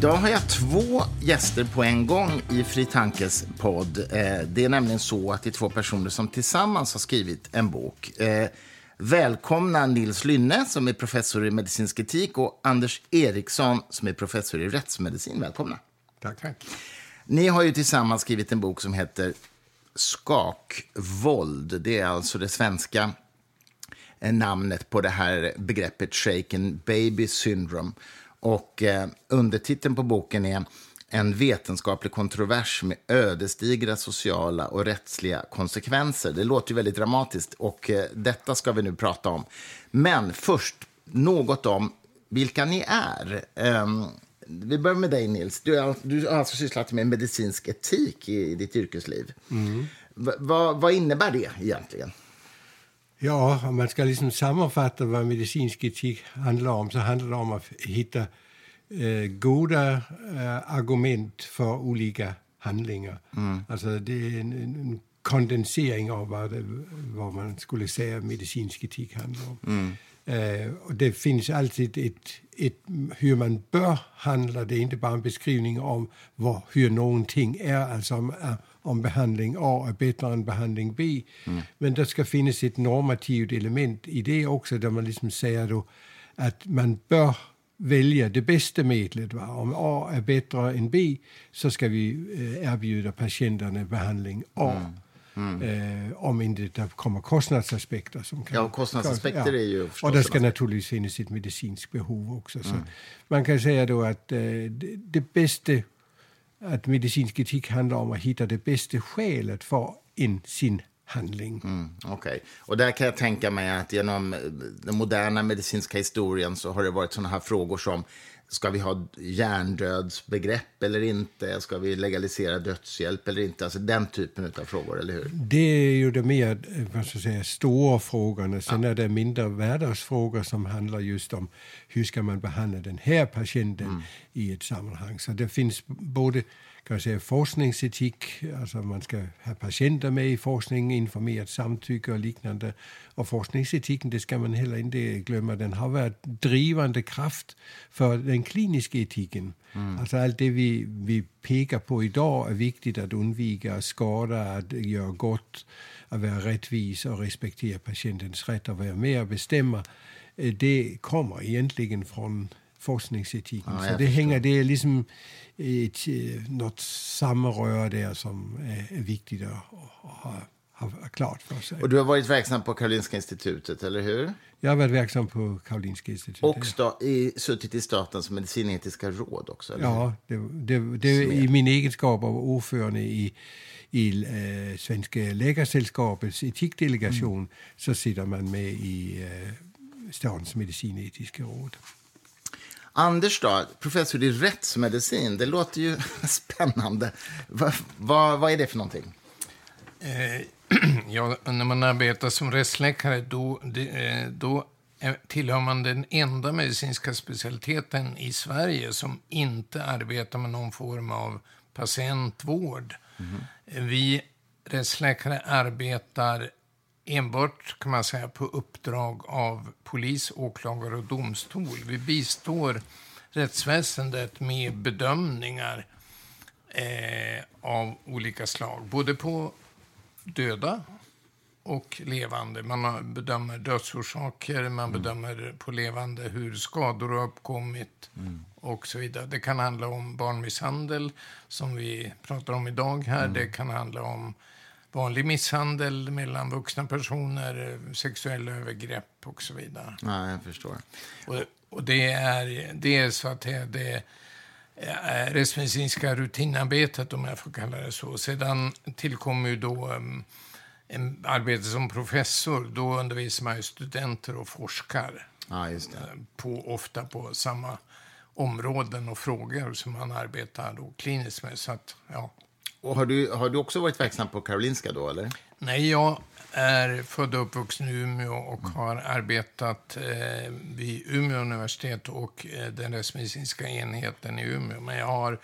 Idag har jag två gäster på en gång i Fri Tankes podd. Eh, det är nämligen så att det är två personer som tillsammans har skrivit en bok. Eh, välkomna Nils Lynne, som är professor i medicinsk etik, och Anders Eriksson, som är professor i rättsmedicin. Välkomna. Tack, tack. Ni har ju tillsammans skrivit en bok som heter Skakvåld. Det är alltså det svenska eh, namnet på det här begreppet shaken baby syndrome. Och eh, undertiteln på boken är en vetenskaplig kontrovers med ödesdigra sociala och rättsliga konsekvenser. Det låter ju väldigt dramatiskt och eh, detta ska vi nu prata om. Men först något om vilka ni är. Um, vi börjar med dig, Nils. Du, har, du har alltså sysslat med medicinsk etik i, i ditt yrkesliv. Mm. Va, va, vad innebär det egentligen? Ja, om man ska liksom sammanfatta vad medicinsk etik handlar om så handlar det om att hitta eh, goda eh, argument för olika handlingar. Mm. Alltså det är en, en kondensering av vad, det, vad man skulle säga medicinsk etik handlar om. Mm. Eh, och det finns alltid ett, ett, hur man bör handla. Det är inte bara en beskrivning om vad, hur någonting är, alltså om, om behandling A är bättre än behandling B. Mm. Men det ska finnas ett normativt element i det också, där man liksom säger då att man bör välja det bästa medlet. Va? Om A är bättre än B så ska vi eh, erbjuda patienterna behandling A. Mm. Mm. Eh, om inte det kommer kostnadsaspekter. Som kan, ja, kostnadsaspekter ja. är ju Och det ska naturligtvis finnas ett medicinskt behov också. Mm. Så man kan säga då att eh, det, det bästa, att medicinsk etik handlar om att hitta det bästa skälet för en sin handling. Mm, okay. Och där kan jag tänka mig att genom den moderna medicinska historien så har det varit sådana här frågor som Ska vi ha hjärndödsbegrepp eller inte? Ska vi legalisera dödshjälp eller inte? Alltså den typen av frågor, eller hur? Det är ju de mer vad ska säga, stora frågorna. Sen ja. är det mindre vardagsfrågor som handlar just om hur ska man behandla den här patienten mm. i ett sammanhang. Så det finns både kan man säga, forskningsetik, alltså man ska ha patienter med i forskning, informerat samtycke och liknande. Och forskningsetiken, det ska man heller inte glömma, den har varit drivande kraft för den kliniska etiken. Mm. Alltså allt det vi, vi pekar på idag är viktigt att undvika, skada, att göra gott, att vara rättvis och respektera patientens rätt att vara med och bestämma. Det kommer egentligen från forskningsetiken. Ja, så det hänger, det är liksom ett, eh, något samröre där som är, viktigt att ha, ha klart för sig. Och du har varit verksam på Karolinska institutet, eller hur? Jag har varit verksam på Karolinska institutet. Och sta, i, suttit i statens medicinetiska råd också? Eller? Ja, det, det, det, i min egenskap av ordförande i, i äh, Svenska Läkarsällskapets etikdelegation mm. så sitter man med i äh, statens medicinetiska råd. Anders då, professor i rättsmedicin. Det låter ju spännande. Va, va, vad är det för någonting? Eh, ja, när man arbetar som rättsläkare då, eh, då tillhör man den enda medicinska specialiteten i Sverige som inte arbetar med någon form av patientvård. Mm. Vi rättsläkare arbetar enbart kan man säga på uppdrag av polis, åklagare och domstol. Vi bistår rättsväsendet med bedömningar eh, av olika slag, både på döda och levande. Man bedömer dödsorsaker, man mm. bedömer på levande hur skador har uppkommit mm. och så vidare. Det kan handla om barnmisshandel, som vi pratar om idag här. Mm. Det kan handla om vanlig misshandel mellan vuxna personer, sexuella övergrepp och så vidare. Ja, jag förstår. Och, och det, är, det är så att det, det är rättsmedicinska rutinarbetet, om jag får kalla det så. Sedan tillkommer ju då um, en arbete som professor. Då undervisar man ju studenter och forskar. Ja, just det. Eh, på, ofta på samma områden och frågor som man arbetar då kliniskt med. Så att, ja, och har du, har du också varit verksam på Karolinska då, eller? Nej, jag är född och uppvuxen i Umeå och mm. har arbetat eh, vid Umeå universitet och eh, den rättsmedicinska enheten i Umeå. Men jag har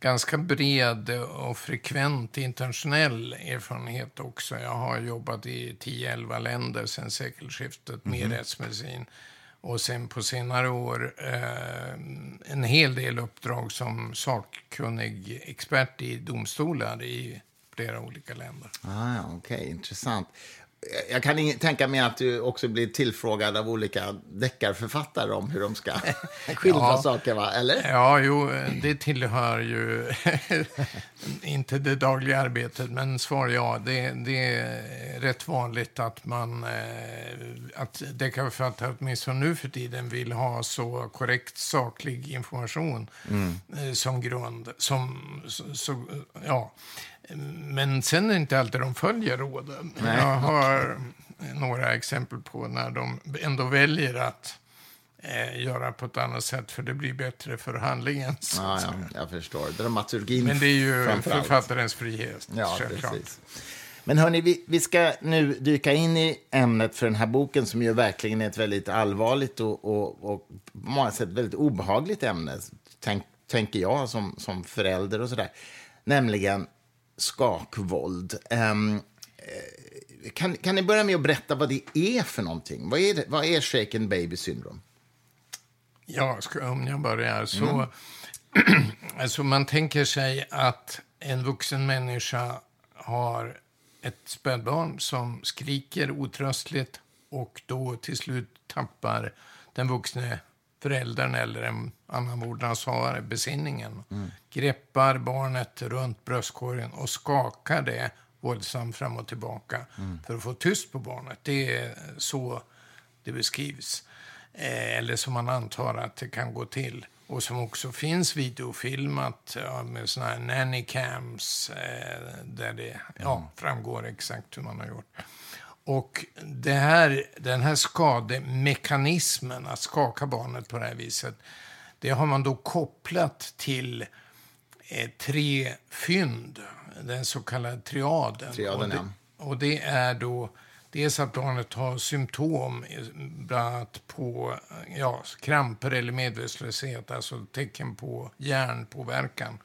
ganska bred och frekvent internationell erfarenhet också. Jag har jobbat i 10-11 länder sedan sekelskiftet med mm. rättsmedicin och sen på senare år eh, en hel del uppdrag som sakkunnig expert i domstolar i flera olika länder. Ah, Okej, okay. intressant. Jag kan tänka mig att du också blir tillfrågad av olika deckarförfattare om hur de ska skildra ja. saker, va? eller? Ja, jo, det tillhör ju inte det dagliga arbetet, men svar ja. Det, det är rätt vanligt att man, eh, att deckarförfattare åtminstone nu för tiden vill ha så korrekt saklig information mm. Eh, som grund. Som, så, så, ja. Men sen är det inte alltid de följer råden. Nej. Jag har några exempel på när de ändå väljer att eh, göra på ett annat sätt för det blir bättre för handlingen. Ja, ja, jag förstår. Dramaturgin Men det är ju författarens frihet. Ja, precis. Men hörni, vi, vi ska nu dyka in i ämnet för den här boken som ju verkligen är ett väldigt allvarligt och, och, och på många sätt väldigt obehagligt ämne, tänk, tänker jag som, som förälder och sådär. Nämligen skakvåld. Um, kan, kan ni börja med att berätta vad det är för någonting? Vad är, det, vad är shaken baby syndrome? Ja, om jag börjar så... Mm. alltså man tänker sig att en vuxen människa har ett spädbarn som skriker otröstligt och då till slut tappar den vuxne föräldern eller en annan vårdnadshavare besinningen. Mm. Greppar barnet runt bröstkorgen och skakar det våldsamt fram och tillbaka mm. för att få tyst på barnet. Det är så det beskrivs. Eh, eller som man antar att det kan gå till. Och som också finns videofilmat ja, med såna här nanny cams eh, där det ja, mm. framgår exakt hur man har gjort. Och det här, den här skademekanismen, att skaka barnet på det här viset, det har man då kopplat till eh, tre fynd, den så kallade triaden. triaden och, det, och det är då dels att barnet har symptom, bland annat på ja, kramper eller medvetslöshet, alltså tecken på hjärnpåverkan.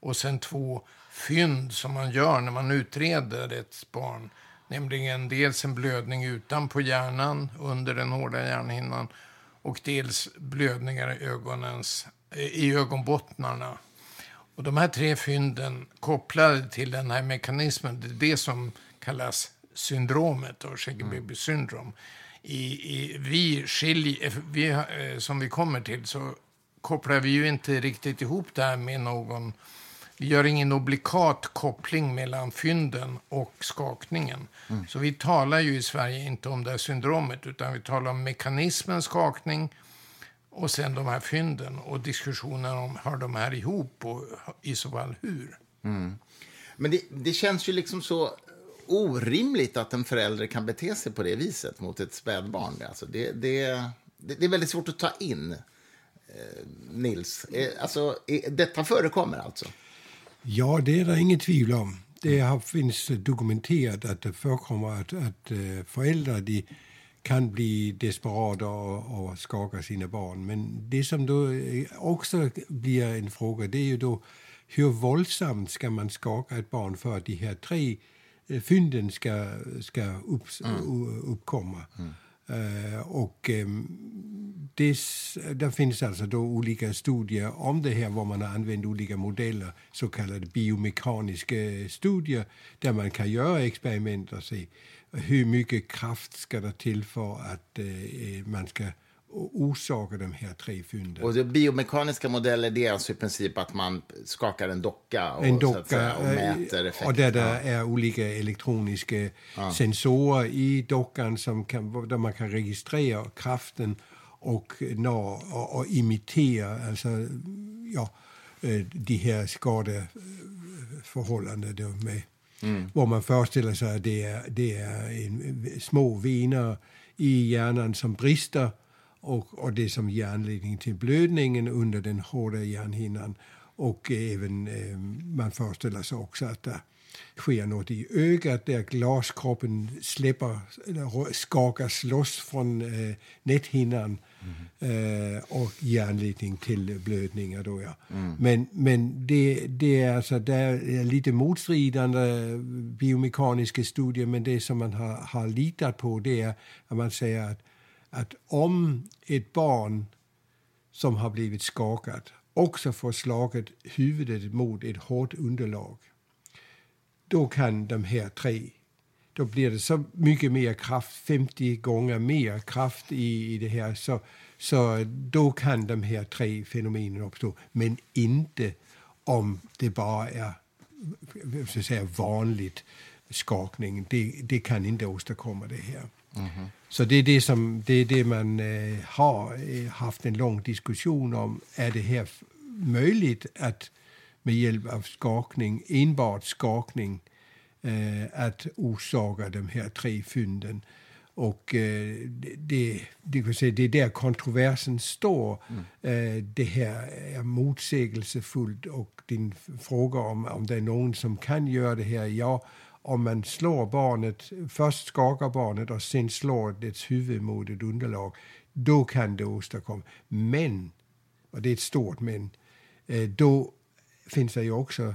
Och sen två fynd som man gör när man utreder ett barn Nämligen dels en blödning utanpå hjärnan, under den hårda hjärnhinnan och dels blödningar i, ögonens, i ögonbottnarna. Och de här tre fynden kopplade till den här mekanismen, det är det som kallas syndromet, och Shaggy syndrom. I, i, vi skilj, vi, eh, som vi kommer till så kopplar vi ju inte riktigt ihop det här med någon vi gör ingen obligat koppling mellan fynden och skakningen. Mm. Så vi talar ju i Sverige inte om det här syndromet, utan vi talar om mekanismen skakning och sen de här fynden och diskussionen om hör de här ihop och i så fall hur. Mm. Men det, det, känns ju liksom så orimligt att en förälder kan bete sig på det viset mot ett spädbarn. Alltså det, det, det är väldigt svårt att ta in. Eh, Nils, eh, alltså, detta förekommer alltså? Ja, det är det inget tvivel om. Det har, finns dokumenterat att det förekommer att, att øh, föräldrar de kan bli desperata och, och skaka sina barn. Men det som då øh, också blir en fråga det är ju då hur våldsamt ska man skaka ett barn för att de här tre øh, fynden ska, ska upp, mm. uppkomma. Mm. Eh, och ehm, det, det, finns alltså då olika studier om det här, var man har använt olika modeller, så kallade biomekaniska eh, studier, där man kan göra experiment och se hur mycket kraft ska det till för att eh, man ska orsaka de här tre fynden. Och det biomekaniska modeller det är alltså i princip att man skakar en docka och, en docka, säga, och mäter effekten? Och där det är olika elektroniska ja. sensorer i dockan som kan, där man kan registrera kraften och, nå, och, och imitera alltså, ja, øh, de här skadeförhållandena med Mm. Hvor man föreställer sig att det är, det är en, små vener i hjärnan som brister och, och det som ger anledning till blödningen under den hårda hjärnhinnan. Och även, eh, man föreställer sig också att det sker något i ögat där glaskroppen släpper, eller skakas loss från eh, näthinnan mm. eh, och ger anledning till blödningar. Då, ja. Mm. Men, men det, det är alltså det är lite motstridande biomekaniska studier men det som man har, har litat på det är att man säger att att om ett barn som har blivit skakat också får slaget huvudet mot ett hårt underlag, då kan de här tre då blir det så mycket mer kraft, 50 gånger mer kraft i, i det här. Så, så då kan de här tre fenomenen uppstå, men inte om det bara är så att säga, vanligt skakning. Det, det kan inte åstadkomma det här. Mm -hmm. Så det är det, som, det, är det man eh, har eh, haft en lång diskussion om. Är det här möjligt att med hjälp av skakning, enbart skakning, eh, att orsaka de här tre fynden? Och eh, det, det, kan säga, det är där kontroversen står. Mm. Eh, det här är motsägelsefullt. Och din fråga om, om det är någon som kan göra det här, ja, om man slår barnet, först skakar barnet och sen slår dess huvud mot ett underlag, då kan det åstadkomma. Men, och det är ett stort men, eh, då finns det ju också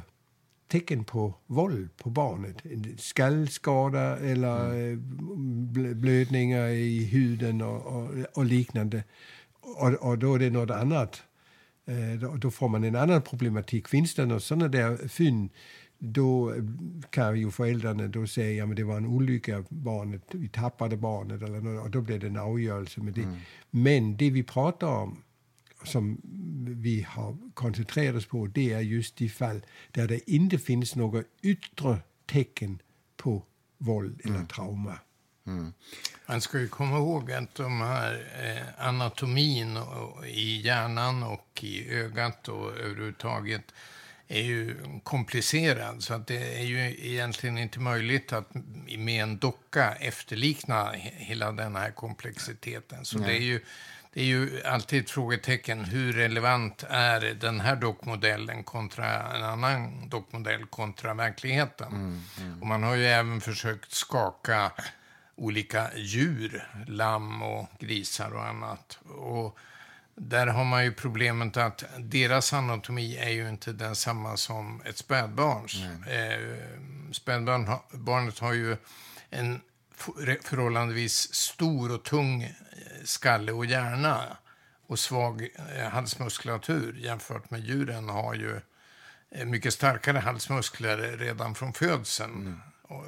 tecken på våld på barnet. Skallskada eller mm. Eh, blödningar i huden och, och, och liknande. Och, och, då är det något annat. Eh, då, får man en annan problematik. Finns det några sådana där fynd då kan ju föräldrarna då säga att ja, det var en olycka, barnet, vi tappade barnet eller något, och då blir det en avgörelse med det. Mm. Men det vi pratar om, som vi har koncentrerat oss på, det är just de fall där det inte finns några yttre tecken på våld eller mm. trauma. Mm. Man ska ju komma ihåg att de här eh, anatomin och, i hjärnan och i ögat och överhuvudtaget är ju komplicerad. Så att det är ju egentligen inte möjligt att med en docka efterlikna hela den här komplexiteten. Så det är, ju, det är ju alltid ett frågetecken. Hur relevant är den här dockmodellen kontra en annan dockmodell kontra verkligheten? Mm, mm. Och man har ju även försökt skaka olika djur, lamm och grisar och annat. Och där har man ju problemet att deras anatomi är ju inte densamma som ett spädbarns. Eh, spädbarnet har ju en förhållandevis stor och tung eh, skalle och hjärna och svag eh, halsmuskulatur jämfört med djuren har ju eh, mycket starkare halsmuskler redan från födseln. Mm. Och,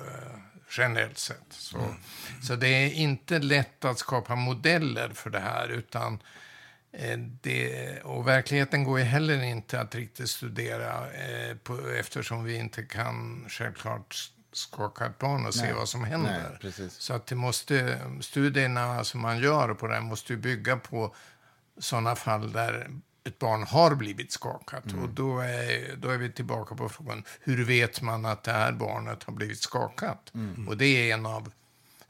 generellt sett. Så, mm. så det är inte lätt att skapa modeller för det här utan det, och verkligheten går ju heller inte att riktigt studera eh, på, eftersom vi inte kan självklart skaka ett barn och se Nej. vad som händer. Nej, så att det måste, studierna som man gör på det måste bygga på sådana fall där ett barn har blivit skakat. Mm. Och då är, då är vi tillbaka på frågan, hur vet man att det här barnet har blivit skakat? Mm. Och det är en av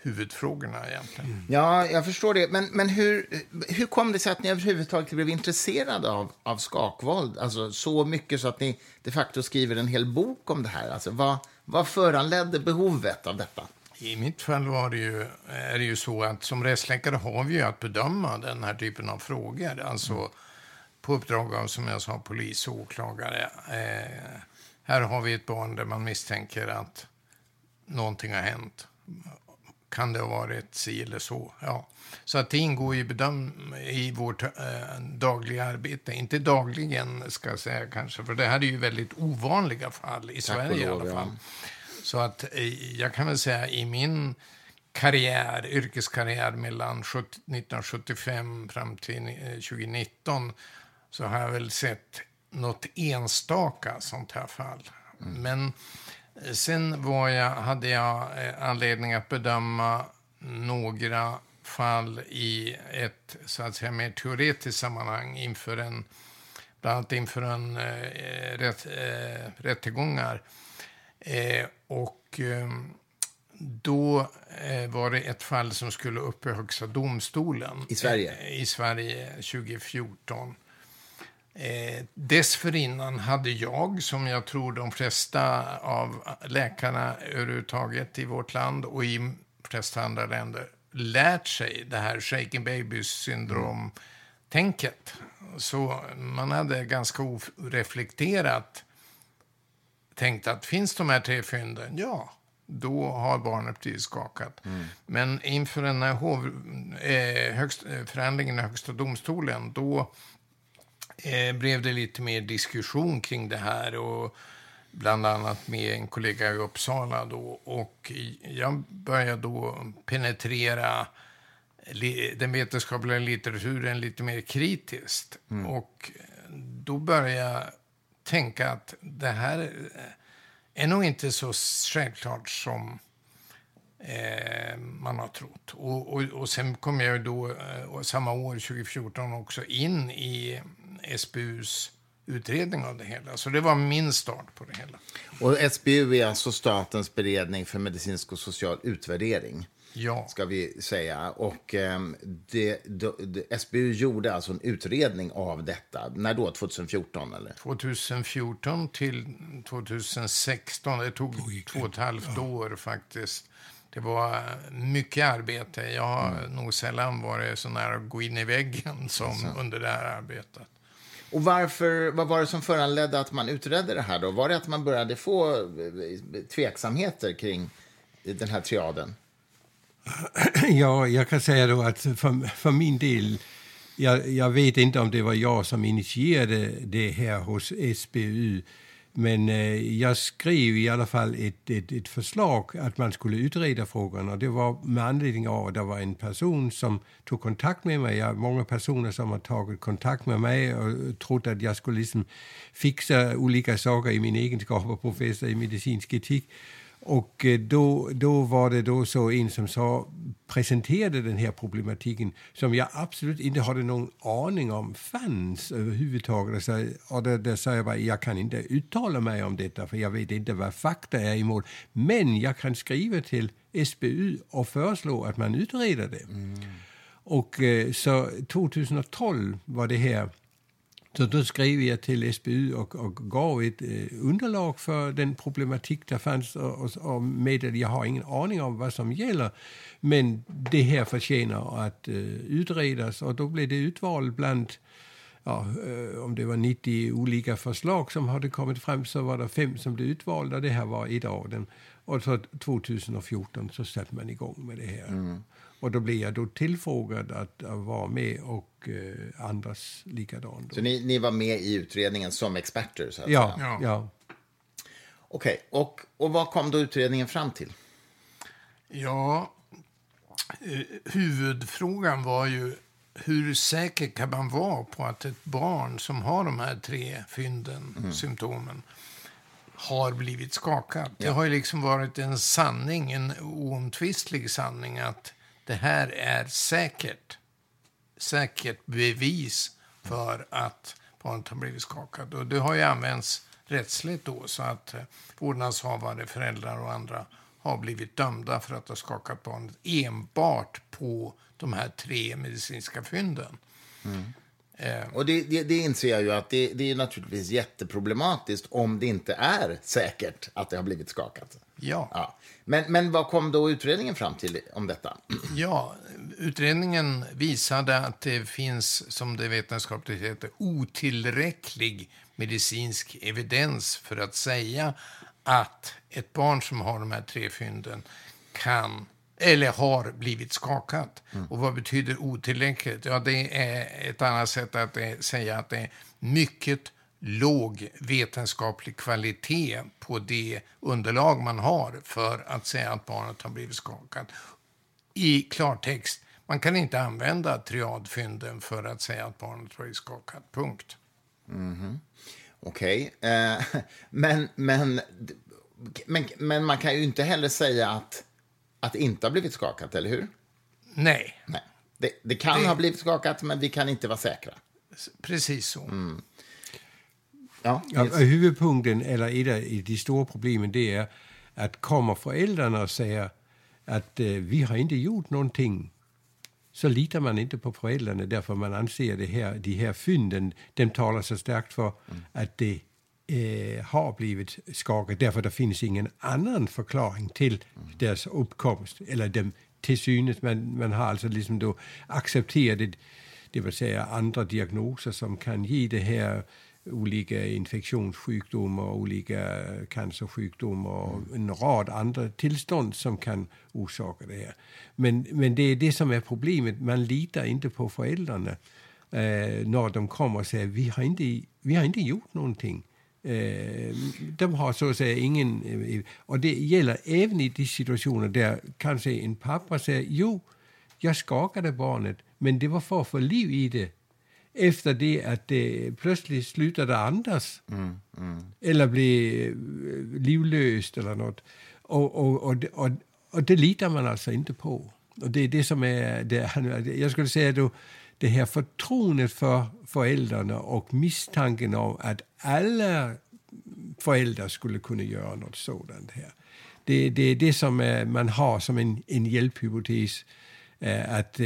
huvudfrågorna egentligen. Mm. Ja, jag förstår det. Men, men hur, hur kom det sig att ni överhuvudtaget blev intresserade av, av skakvåld? Alltså så mycket så att ni de facto skriver en hel bok om det här. Alltså, vad, vad föranledde behovet av detta? I mitt fall var det ju, är det ju så att som rättsläkare har vi ju att bedöma den här typen av frågor. Alltså mm. på uppdrag av, som jag sa, polis och åklagare. Eh, här har vi ett barn där man misstänker att någonting har hänt kan det ha varit si eller så. Ja. Så att det ingår i, bedöm i vårt eh, dagliga arbete. Inte dagligen, ska jag säga kanske, för det här är ju väldigt ovanliga fall i Tack Sverige lov, i alla fall. Ja. Så att eh, jag kan väl säga i min karriär, yrkeskarriär mellan 1975 fram till 2019 eh, så har jag väl sett något enstaka sånt här fall. Mm. Men Sen var jag, hade jag eh, anledning att bedöma några fall i ett så att säga, mer teoretiskt sammanhang inför en, bland annat inför en eh, rätt, eh, rättegångar. Eh, och eh, då eh, var det ett fall som skulle upp i Högsta domstolen. I Sverige? Eh, I Sverige 2014. Eh, dessförinnan hade jag, som jag tror de flesta av läkarna överhuvudtaget i vårt land och i de flesta andra länder, lärt sig det här shaken baby syndrom-tänket. Så man hade ganska oreflekterat tänkt att finns de här tre fynden? Ja, då har barnet blivit skakat. Men inför den här hov, eh, högst, förhandlingen i Högsta domstolen, då eh, blev det lite mer diskussion kring det här. Och bland annat med en kollega i Uppsala. Då, och jag började då penetrera den vetenskapliga litteraturen lite mer kritiskt. Mm. Och då började jag tänka att det här är nog inte så självklart som eh, man har trott. Och, och, och sen kom jag då eh, samma år, 2014, också in i SBUs utredning av det hela. Så det var min start på det hela. Och SBU är alltså Statens beredning för medicinsk och social utvärdering. Ja. Ska vi säga. Och eh, det, det, SBU gjorde alltså en utredning av detta. När då? 2014? Eller? 2014 till 2016. Det tog två och ett halvt ja. år faktiskt. Det var mycket arbete. Jag har mm. nog sällan varit så nära att gå in i väggen som alltså. under det här arbetet. Och varför, vad var det som föranledde att man utredde det här då? Var det att man började få eh, eh, tveksamheter kring den här triaden? Ja, jag kan säga då att för, för min del, jag, jag vet inte om det var jag som initierade det här hos SBU, men eh, jag skrev i alla fall ett, ett, ett, förslag att man skulle utreda frågan. Och det var med anledning av att det var en person som tog kontakt med mig. Jag har många personer som har tagit kontakt med mig och trott att jag skulle liksom fixa olika saker i min egenskap av professor i medicinsk etik. Och eh, då, då var det då så en som sa, presenterade den här problematiken som jag absolut inte hade någon aning om fanns överhuvudtaget. Och där, där sa jag bara, jag kan inte uttala mig om detta för jag vet inte vad fakta är i mål. Men jag kan skriva till SBU och föreslå att man utreder det. Mm. Och eh, så 2012 var det här så då skrev jag till SBU och, och gav ett eh, underlag för den problematik där fanns och, och, och med att jag har ingen aning om vad som gäller. Men det här förtjänar att eh, øh, utredas och då blev det utvald bland ja, øh, om det var 90 olika förslag som hade kommit fram så var det fem som blev utvalda. Det här var ett av dem. Och så 2014 så satte man igång med det här. Mm. Och då blev jag då tillfrågad att, att vara med och eh, andras likadant. Så ni, ni var med i utredningen som experter? Så att ja. Säga. ja. Okej, okay. och, och vad kom då utredningen fram till? Ja, eh, huvudfrågan var ju hur säker kan man vara på att ett barn som har de här tre fynden, mm. symptomen, har blivit skakat? Ja. Det har ju liksom varit en sanning, en oomtvistlig sanning att det här är säkert, säkert bevis för att barnet har blivit skakat. Och det har ju använts rättsligt då, så att eh, vårdnadshavare, föräldrar och andra har blivit dömda för att ha skakat barnet enbart på de här tre medicinska fynden. Mm. Eh. Och det, det, det, inser jag ju att det, det är naturligtvis jätteproblematiskt om det inte är säkert att det har blivit skakat. Ja. ja. Men, men vad kom då utredningen fram till om detta? Ja, utredningen visade att det finns, som det vetenskapligt heter, otillräcklig medicinsk evidens för att säga att ett barn som har de här tre fynden kan eller har blivit skakat. Mm. Och vad betyder otillräckligt? Ja, det är ett annat sätt att säga att det är mycket låg vetenskaplig kvalitet på det underlag man har för att säga att barnet har blivit skakat. I klartext, man kan inte använda triadfynden för att säga att barnet har blivit skakat. Punkt. Mm -hmm. Okej. Okay. Eh, men, men, men, men man kan ju inte heller säga att, att det inte har blivit skakat, eller hur? Nej. Nej. Det, det kan det... ha blivit skakat, men vi kan inte vara säkra. Precis så. Mm. Ja, ja, huvudpunkten, eller ett av de stora problemen, det är att kommer föräldrarna och säger att eh, vi har inte gjort någonting så litar man inte på föräldrarna därför man anser det här, de här fynden, de talar så starkt för mm. att det eh, har blivit skakat därför det finns ingen annan förklaring till mm. deras uppkomst eller dem till synes. Man, man har alltså liksom då accepterat det, det vill säga andra diagnoser som kan ge det här olika infektionssjukdomar, olika cancersjukdomar och en rad andra tillstånd som kan orsaka det här. Men, men det är det som är problemet, man litar inte på föräldrarna eh, när de kommer och säger vi har inte, vi har inte gjort någonting. Eh, de har så att säga ingen... Eh, och det gäller även i de situationer där kanske en pappa säger jo, jag skakade barnet, men det var för att få liv i det efter det att det plötsligt slutade andas. Mm, mm. Eller blev eh, livlöst eller något. Och, och, och, och, och det litar man alltså inte på. Och det är det som är... Det, jag skulle säga då, det här förtroendet för föräldrarna och misstanken om att alla föräldrar skulle kunna göra något sådant här. Det, det är det som man har som en, en hjälphypotes, eh, att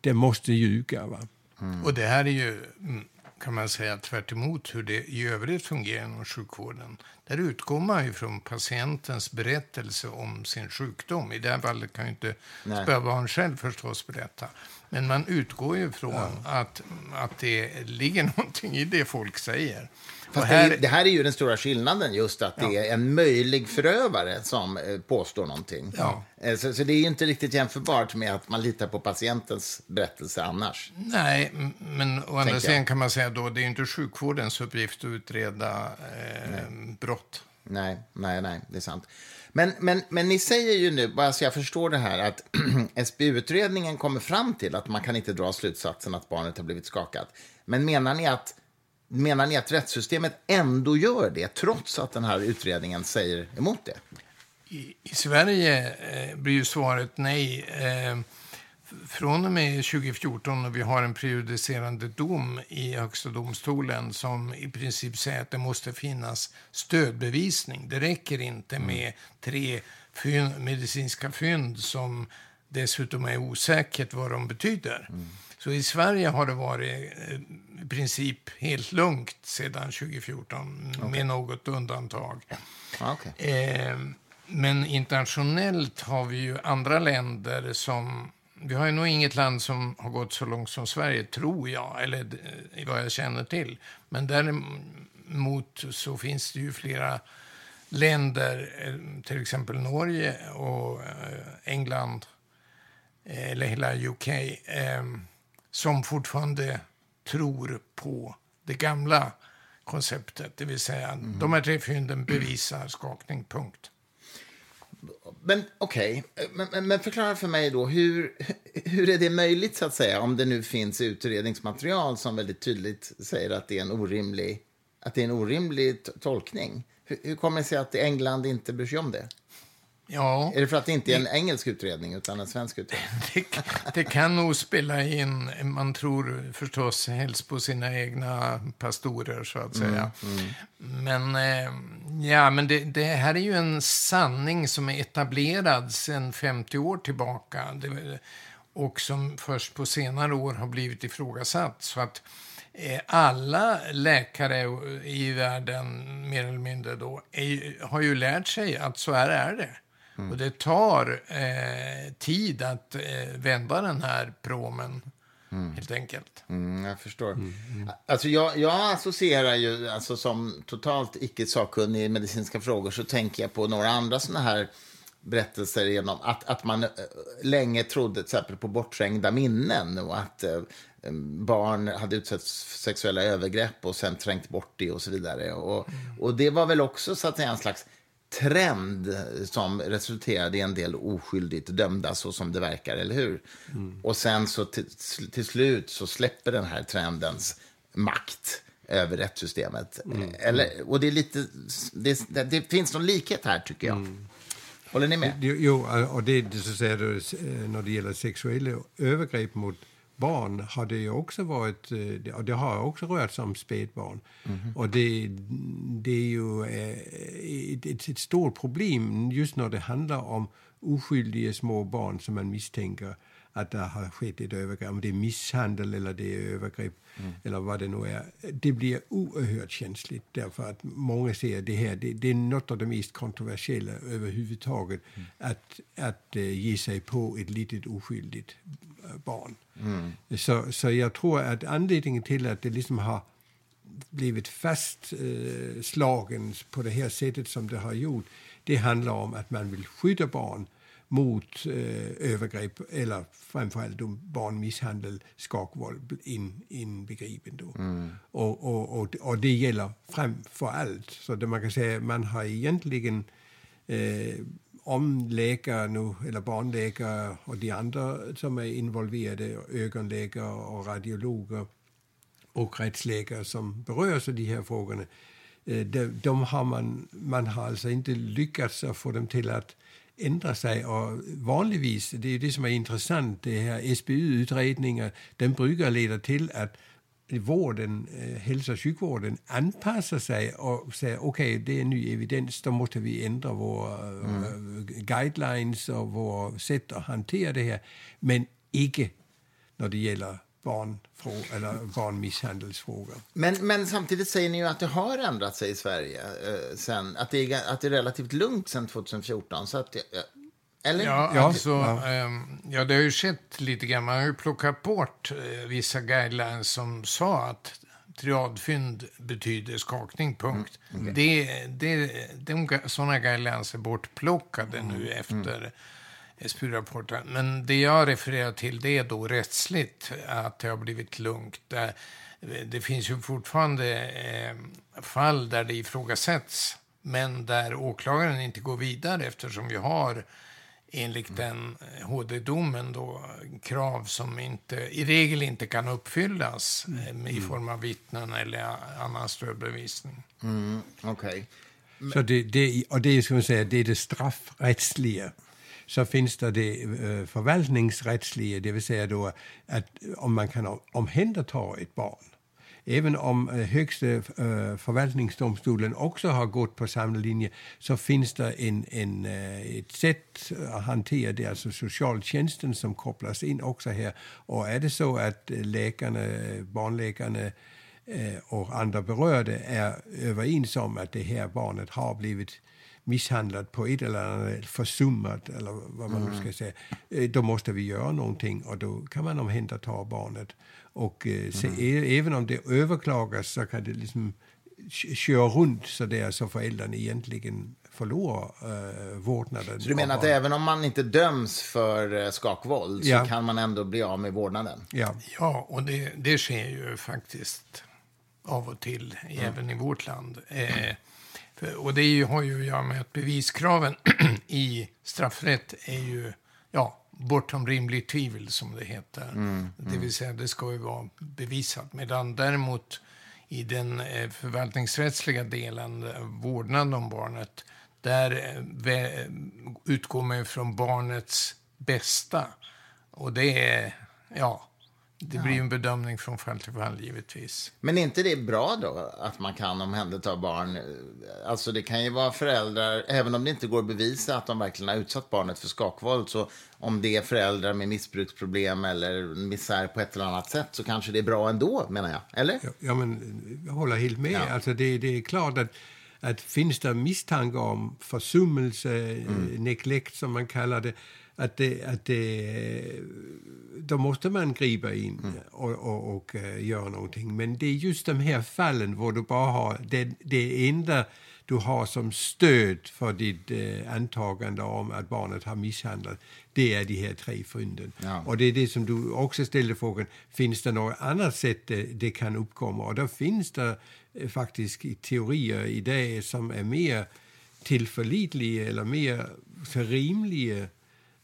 det måste ljuga. Va? Mm. Och det här är ju, mm, kan man säga, tvärt hur det i övrigt fungerar inom sjukvården. Där utgår man ju från patientens berättelse om sin sjukdom. I det här fallet kan ju inte spädbarn själv förstås berätta. Men man utgår ju från ja. att, att det ligger någonting i det folk säger. Fast här... Det, det, här är ju den stora skillnaden, just att ja. det är en möjlig förövare som eh, påstår någonting. Ja. Eh, så, så, det är ju inte riktigt jämförbart med att man litar på patientens berättelse annars. Nej, men å andra sidan kan man säga då, det är inte sjukvårdens uppgift att utreda eh, nej. Brott. Nej, nej, nej, det är sant. Men, men, men ni säger ju nu, bara så jag förstår det här, att SBU-utredningen kommer fram till att man kan inte dra slutsatsen att barnet har blivit skakat. Men menar ni att Menar ni att rättssystemet ändå gör det, trots att den här utredningen säger emot det? I, i Sverige eh, blir ju svaret nej. Eh, från och med 2014 och vi har en prejudicerande dom i Högsta domstolen som i princip säger att det måste finnas stödbevisning. Det räcker inte mm. med tre fynd, medicinska fynd som dessutom är osäkert vad de betyder. Mm. Så i Sverige har det varit eh, i princip helt lugnt sedan 2014, okay. med något undantag. Okay. Eh, men internationellt har vi ju andra länder som... Vi har ju nog inget land som har gått så långt som Sverige, tror jag, eller eh, vad jag känner till. Men däremot så finns det ju flera länder, eh, till exempel Norge och England, eller hela UK, som fortfarande tror på det gamla konceptet. Det vill säga, mm. de här tre fynden bevisar skakning, punkt. Men okej, okay. men, men, förklara för mig då, hur, hur är det möjligt så att säga, om det nu finns utredningsmaterial som väldigt tydligt säger att det är en orimlig, att det är en orimlig tolkning? Hur, hur kommer det sig att England inte bryr sig om det? Ja. Är det för att det inte är en engelsk utredning utan en svensk utredning? Det, det, kan nog spela in. Man tror förstås helst på sina egna pastorer, så att säga. Mm, mm. Men, eh, ja, men det, det, här är ju en sanning som är etablerad sedan 50 år tillbaka. Och som först på senare år har blivit ifrågasatt. Så att eh, alla läkare i världen, mer eller mindre då, är, har ju lärt sig att så här är det. Mm. Och det tar eh, tid att eh, vända den här promen. Mm. Helt enkelt. Mm, jag förstår. Mm, mm. Alltså jag, jag associerar ju, alltså som totalt icke sakkunnig i medicinska frågor, så tänker jag på några andra sådana här berättelser genom att, att man äh, länge trodde till exempel på bortträngda minnen och att äh, barn hade utsatts för sexuella övergrepp och sen trängt bort det och så vidare. Och, mm. och det var väl också så att säga en slags trend som resulterade i en del oskyldigt dömda, så som det verkar, eller hur? Mm. Och sen så till, slut så släpper den här trendens makt över rättssystemet. Mm. Eller, och det, är lite, det, det, finns någon likhet här, tycker jag. Mm. Håller ni med? Jo, och det, det så säger du, eh, när det gäller sexuella övergrepp mot barn har det också varit, eh, det har också rört sig om spädbarn. Mm. Och det, det är ju eh, ett, ett stort problem just när det handlar om oskyldiga små barn som man misstänker att det har skett ett övergrepp, om det är misshandel eller det är övergrepp mm. eller vad det nu är. Det blir oerhört känsligt därför att många ser det här, det, det är något av det mest kontroversiella överhuvudtaget mm. att, att uh, ge sig på ett litet oskyldigt barn. Mm. Så, så jag tror att anledningen till att det liksom har blivit fastslagen eh, på det här sättet som det har gjort, det handlar om att man vill skydda barn mot eh, övergrepp eller framförallt då barnmisshandel, skakvåld in, inbegripen. Då. Mm. Och, och, och, och, det gäller framför allt. Så det man kan säga man har egentligen eh, om läkare nu, eller barnläkare och de andra som är involverade, ögonläkare och radiologer och rättsläkare som berörs av de här frågorna, øh, de, de har man, man har alltså inte lyckats få dem till att ändra sig. Och vanligtvis, det är det som är intressant, det här SBU-utredningar, den brukar leda till att vården, eh, hälso och sjukvården anpassar sig och säger okej, okay, det är ny evidens, då måste vi ändra våra mm. uh, guidelines och våra sätt att hantera det här. Men inte när det gäller barnfrågor eller barnmisshandelsfrågor. Men, men samtidigt säger ni ju att det har ändrat sig i Sverige eh, sen, att det, är, att det är relativt lugnt sen 2014. Så att, eller? Ja, alltså, ja. Ähm, ja, det har ju skett lite grann. Man har ju plockat bort äh, vissa guidelines som sa att triadfynd betyder skakning, punkt. Mm. Okay. Det, det, de, sådana guidelines är bortplockade mm. nu efter mm. SPU-rapporten. Men det jag refererar till det är då rättsligt, att det har blivit lugnt. Det, det finns ju fortfarande eh, fall där det ifrågasätts, men där åklagaren inte går vidare eftersom vi har enligt mm. den HD-domen då krav som inte, i regel inte kan uppfyllas mm. i form av vittnen eller annan stödbevisning. Mm, okay. Så det, det, och det, ska man säga, det är det straffrättsliga. Så finns det det uh, förvaltningsrättsliga, det vill säga då att om man kan omhänderta ett barn Även om eh, högsta eh, förvaltningsdomstolen också har gått på samma linje så finns det en, en, eh, ett sätt att hantera det, alltså socialtjänsten som kopplas in också här. Och är det så att läkarna, barnläkarna och andra berörda är överens om att det här barnet har blivit misshandlat på ett eller annat, försummat eller vad man mm. nu ska säga, då måste vi göra någonting och då kan man omhänderta barnet. Och eh, se, mm. även om det överklagas så kan det liksom köra runt så där så föräldrarna egentligen förlorar eh, vårdnaden. Så du menar att även om man inte döms för skakvåld ja. så kan man ändå bli av med vårdnaden? Ja, ja och det, det sker ju faktiskt av och till, mm. även i vårt land. Eh, och det ju, har ju att göra med att beviskraven i straffrätt är ju ja, bortom rimligt tvivel, som det heter. Mm, mm. Det vill säga, det ska ju vara bevisat. Medan däremot i den eh, förvaltningsrättsliga delen, eh, vårdnad om barnet, där eh, utgår man från barnets bästa. Och det är, ja, det blir en bedömning från fall till fall givetvis. Men är inte det bra då, att man kan omhänderta barn? Alltså det kan ju vara föräldrar, även om det inte går att bevisa att de verkligen har utsatt barnet för skakvåld, så om det är föräldrar med missbruksproblem eller misär på ett eller annat sätt så kanske det är bra ändå, menar jag. Eller? Ja, ja men jag håller helt med. Ja. Alltså det, det är klart att att finns det misstankar om försummelse, mm. neglect som man kallar det, att det, att det, då måste man gripa in mm. och, och, och uh, göra någonting. Men det är just de här fallen där du bara har det, det enda du har som stöd för ditt eh, antagande om att barnet har misshandlat, det är de här tre fynden. Ja. Och det är det som du också ställde frågan, finns det något annat sätt det, det kan uppkomma? Och då finns det eh, faktiskt teorier idag som är mer tillförlitliga eller mer rimliga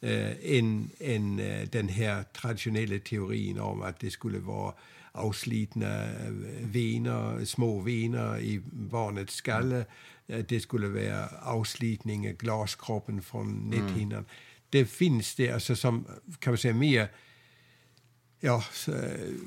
eh, än, än den här traditionella teorin om att det skulle vara avslitna eh, vener, små vener i barnets skalle. Mm. Det skulle vara avslitning av glaskroppen från näthinnan. Mm. Det finns det, alltså som kan man säga mer, ja,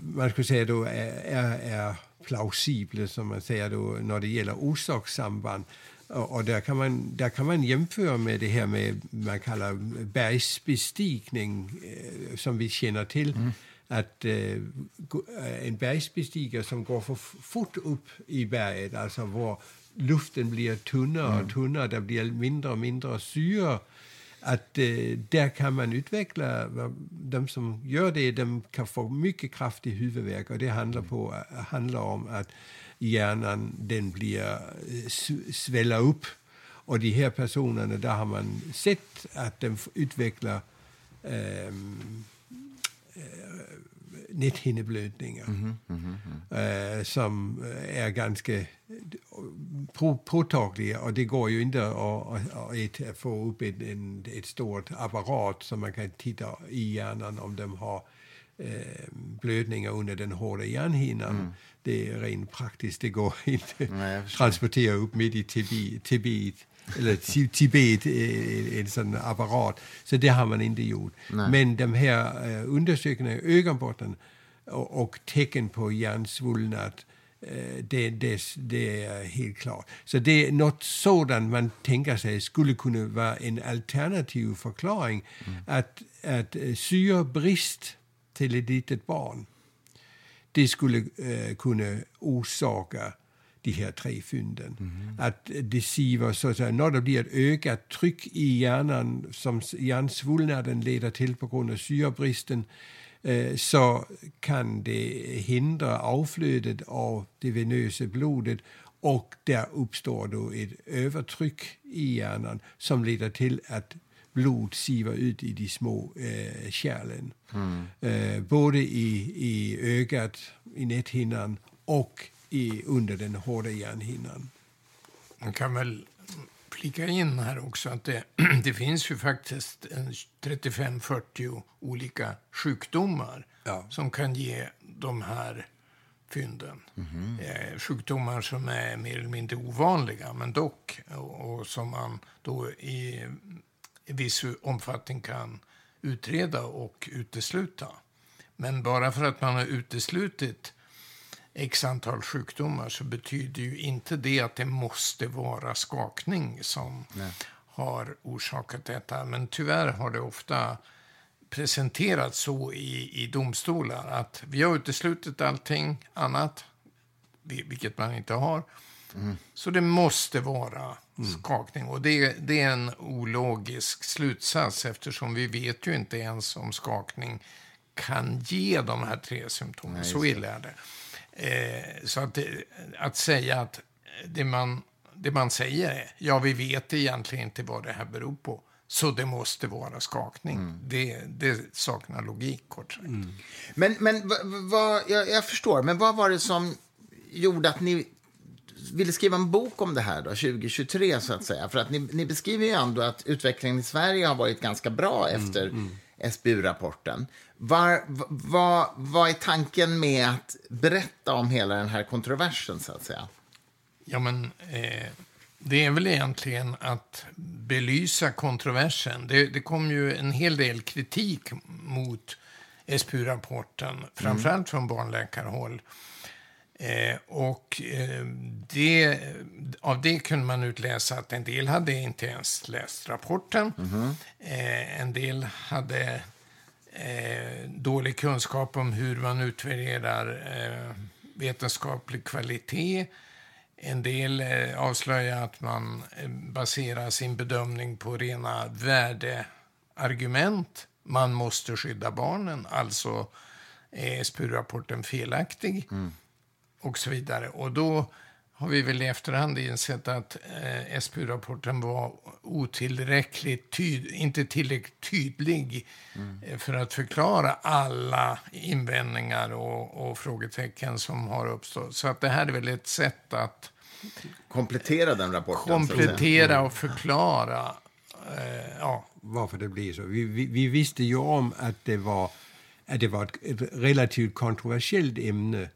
man skulle säga då är, är, är plausibla som man säger då när det gäller orsakssamband. Och där kan, man, där kan man jämföra med det här med man kallar bergsbestigning eh, som vi känner till. Mm. Att eh, en bergsbestigare som går för fort upp i berget, alltså var luften blir tunnare och mm. tunnare, det blir mindre och mindre syre att eh, där kan man utveckla, de som gör det, de kan få mycket kraftig huvudvärk och det handlar, på, handlar om att hjärnan den blir, eh, sväller upp. Och de här personerna, där har man sett att de utvecklar ehm, eh, näthinneblödningar mm -hmm, mm -hmm. eh, som är ganska på, påtagliga. Och det går ju inte att, att, att få upp ett, en, ett stort apparat som man kan titta i hjärnan om de har eh, blödningar under den hårda hjärnhinnan. Mm. Det är rent praktiskt, det går inte att transportera upp mitt i Tibet eller Tibet, en sån apparat. Så det har man inte gjort. Nej. Men de här undersökningarna i ögonbotten och, och tecken på hjärnsvullnad det, det, det, är helt klart. Så det är något sådant man tänker sig skulle kunna vara en alternativ förklaring. Mm. Att, att syrebrist till ett litet barn, det skulle uh, kunna orsaka de här tre fynden. Mm. Att det siver, så att säga, när det blir ett ökat tryck i hjärnan som hjärnsvullnaden leder till på grund av syrebristen eh, så kan det hindra avflödet av det venösa blodet och där uppstår då ett övertryck i hjärnan som leder till att blod siver ut i de små eh, kärlen. Mm. Eh, både i, i ögat, i näthinnan och i, under den hårda hjärnhinnan. Man kan väl flika in här också att det, det finns ju faktiskt 35-40 olika sjukdomar ja. som kan ge de här fynden. Mm -hmm. sjukdomar som är mer eller mindre ovanliga, men dock, och, och som man då i, i viss omfattning kan utreda och utesluta. Men bara för att man har uteslutit x antal sjukdomar så betyder ju inte det att det måste vara skakning som Nej. har orsakat detta. Men tyvärr har det ofta presenterats så i, i domstolar att vi har uteslutit allting annat, vilket man inte har. Mm. Så det måste vara. Skakning. Och det, det, är en ologisk slutsats eftersom vi vet ju inte ens om skakning kan ge de här tre symptomen. så illa är det. Eh, så att, att säga att det man, det man säger är, ja vi vet egentligen inte vad det här beror på. Så det måste vara skakning. Mm. Det, det saknar logik, kort sagt. Mm. Men, men vad, jag, jag, förstår, men vad var det som gjorde att ni ville skriva en bok om det här då, 2023? så att säga? För att ni, ni beskriver ju ändå att utvecklingen i Sverige har varit ganska bra mm, efter mm. SBU-rapporten. Var, vad, vad är tanken med att berätta om hela den här kontroversen, så att säga? Ja, men eh, det är väl egentligen att belysa kontroversen. Det, det kom ju en hel del kritik mot SPU-rapporten, framförallt mm. från barnläkarhåll. Eh, och eh, det, av det kunde man utläsa att en del hade inte ens läst rapporten. Mm. Eh, en del hade eh, dålig kunskap om hur man utvärderar eh, vetenskaplig kvalitet. En del eh, avslöjar att man eh, baserar sin bedömning på rena värdeargument. Man måste skydda barnen, alltså är SPU-rapporten felaktig. Mm. Och så vidare. Och då har vi väl i efterhand insett att eh, SPU-rapporten var otillräckligt tyd inte tillräckligt tydlig mm. eh, för att förklara alla invändningar och, och, frågetecken som har uppstått. Så att det här är väl ett sätt att komplettera den rapporten. Komplettera och förklara. Eh, ja. Varför det blir så. Vi, vi, vi, visste ju om att det var, att det var ett, ett relativt kontroversiellt ämne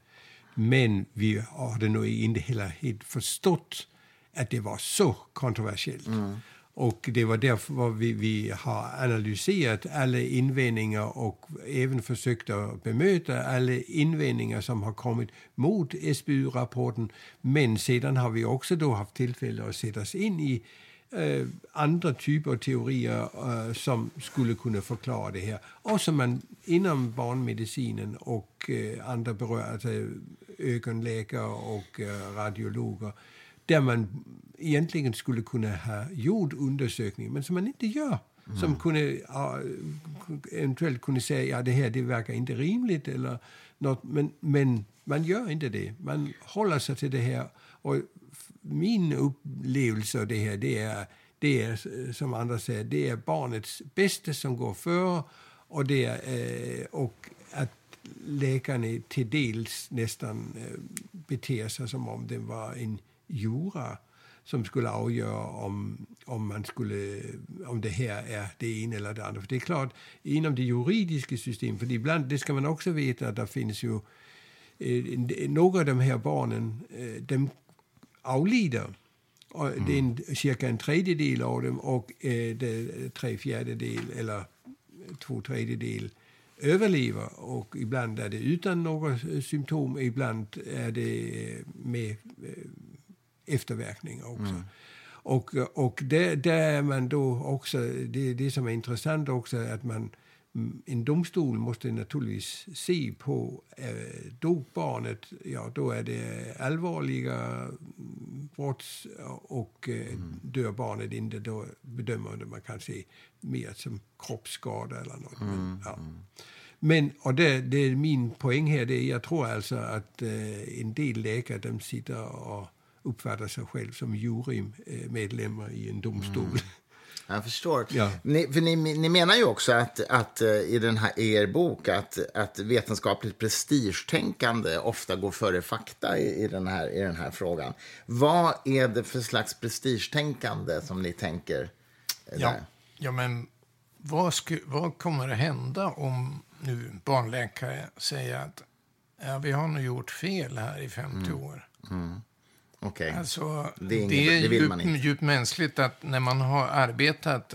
men vi hade nog inte heller helt förstått att det var så kontroversiellt. Mm. Och det var därför vi, vi har analyserat alla invändningar och även försökt att bemöta alla invändningar som har kommit mot SBU-rapporten. Men sedan har vi också då haft tillfälle att sätta oss in i eh, andra typer av teorier eh, som skulle kunna förklara det här. Och som man inom barnmedicinen och eh, andra berörda, alltså ögonläkare och eh, radiologer där man egentligen skulle kunna ha gjort undersökningar, men som man inte gör. som kunde, ja, eventuellt kunde säga ja, det här det verkar inte rimligt. Eller något, men, men man gör inte det. Man håller sig till det här. Och min upplevelse av det här det är, det är, som andra säger, det är barnets bästa som går före. Och, det är, och läkarna till dels nästan eh, beter sig som om det var en jura som skulle avgöra om, om, man skulle, om det här är det ena eller det andra. För det är klart, inom det juridiska systemet, för ibland, det ska man också veta att det finns ju eh, några av de här barnen, eh, de avlider. Och mm. Det är en, cirka en tredjedel av dem och eh, det, tre fjärdedel eller två tredjedel överlever. Och ibland är det utan några symptom, ibland är det med efterverkningar också. Mm. Och, och där, där är man då också, det, det som är intressant också är att man, en domstol måste naturligtvis se på äh, dog barnet, ja då är det allvarliga brott och äh, mm. dör barnet inte, då bedömer man kan se mer som kroppsskada eller något. Mm. Men, ja. Men, och det, det är min poäng här, det är, jag tror alltså att äh, en del läkare de sitter och uppfattar sig själv som jurymedlemmar i en domstol. Mm. Jag förstår. Ja. Ni, för ni, ni menar ju också att, att eh, i, den här, i er bok att, att vetenskapligt prestigetänkande ofta går före fakta i, i, den här, i den här frågan. Vad är det för slags prestigetänkande som ni tänker? Ja, ja men vad, sku, vad kommer att hända om nu barnläkare säger att ja, vi har nog gjort fel här i 50 mm. år. Mm. Okay. Alltså, det är, inget, det är djupt, djupt mänskligt att när man har arbetat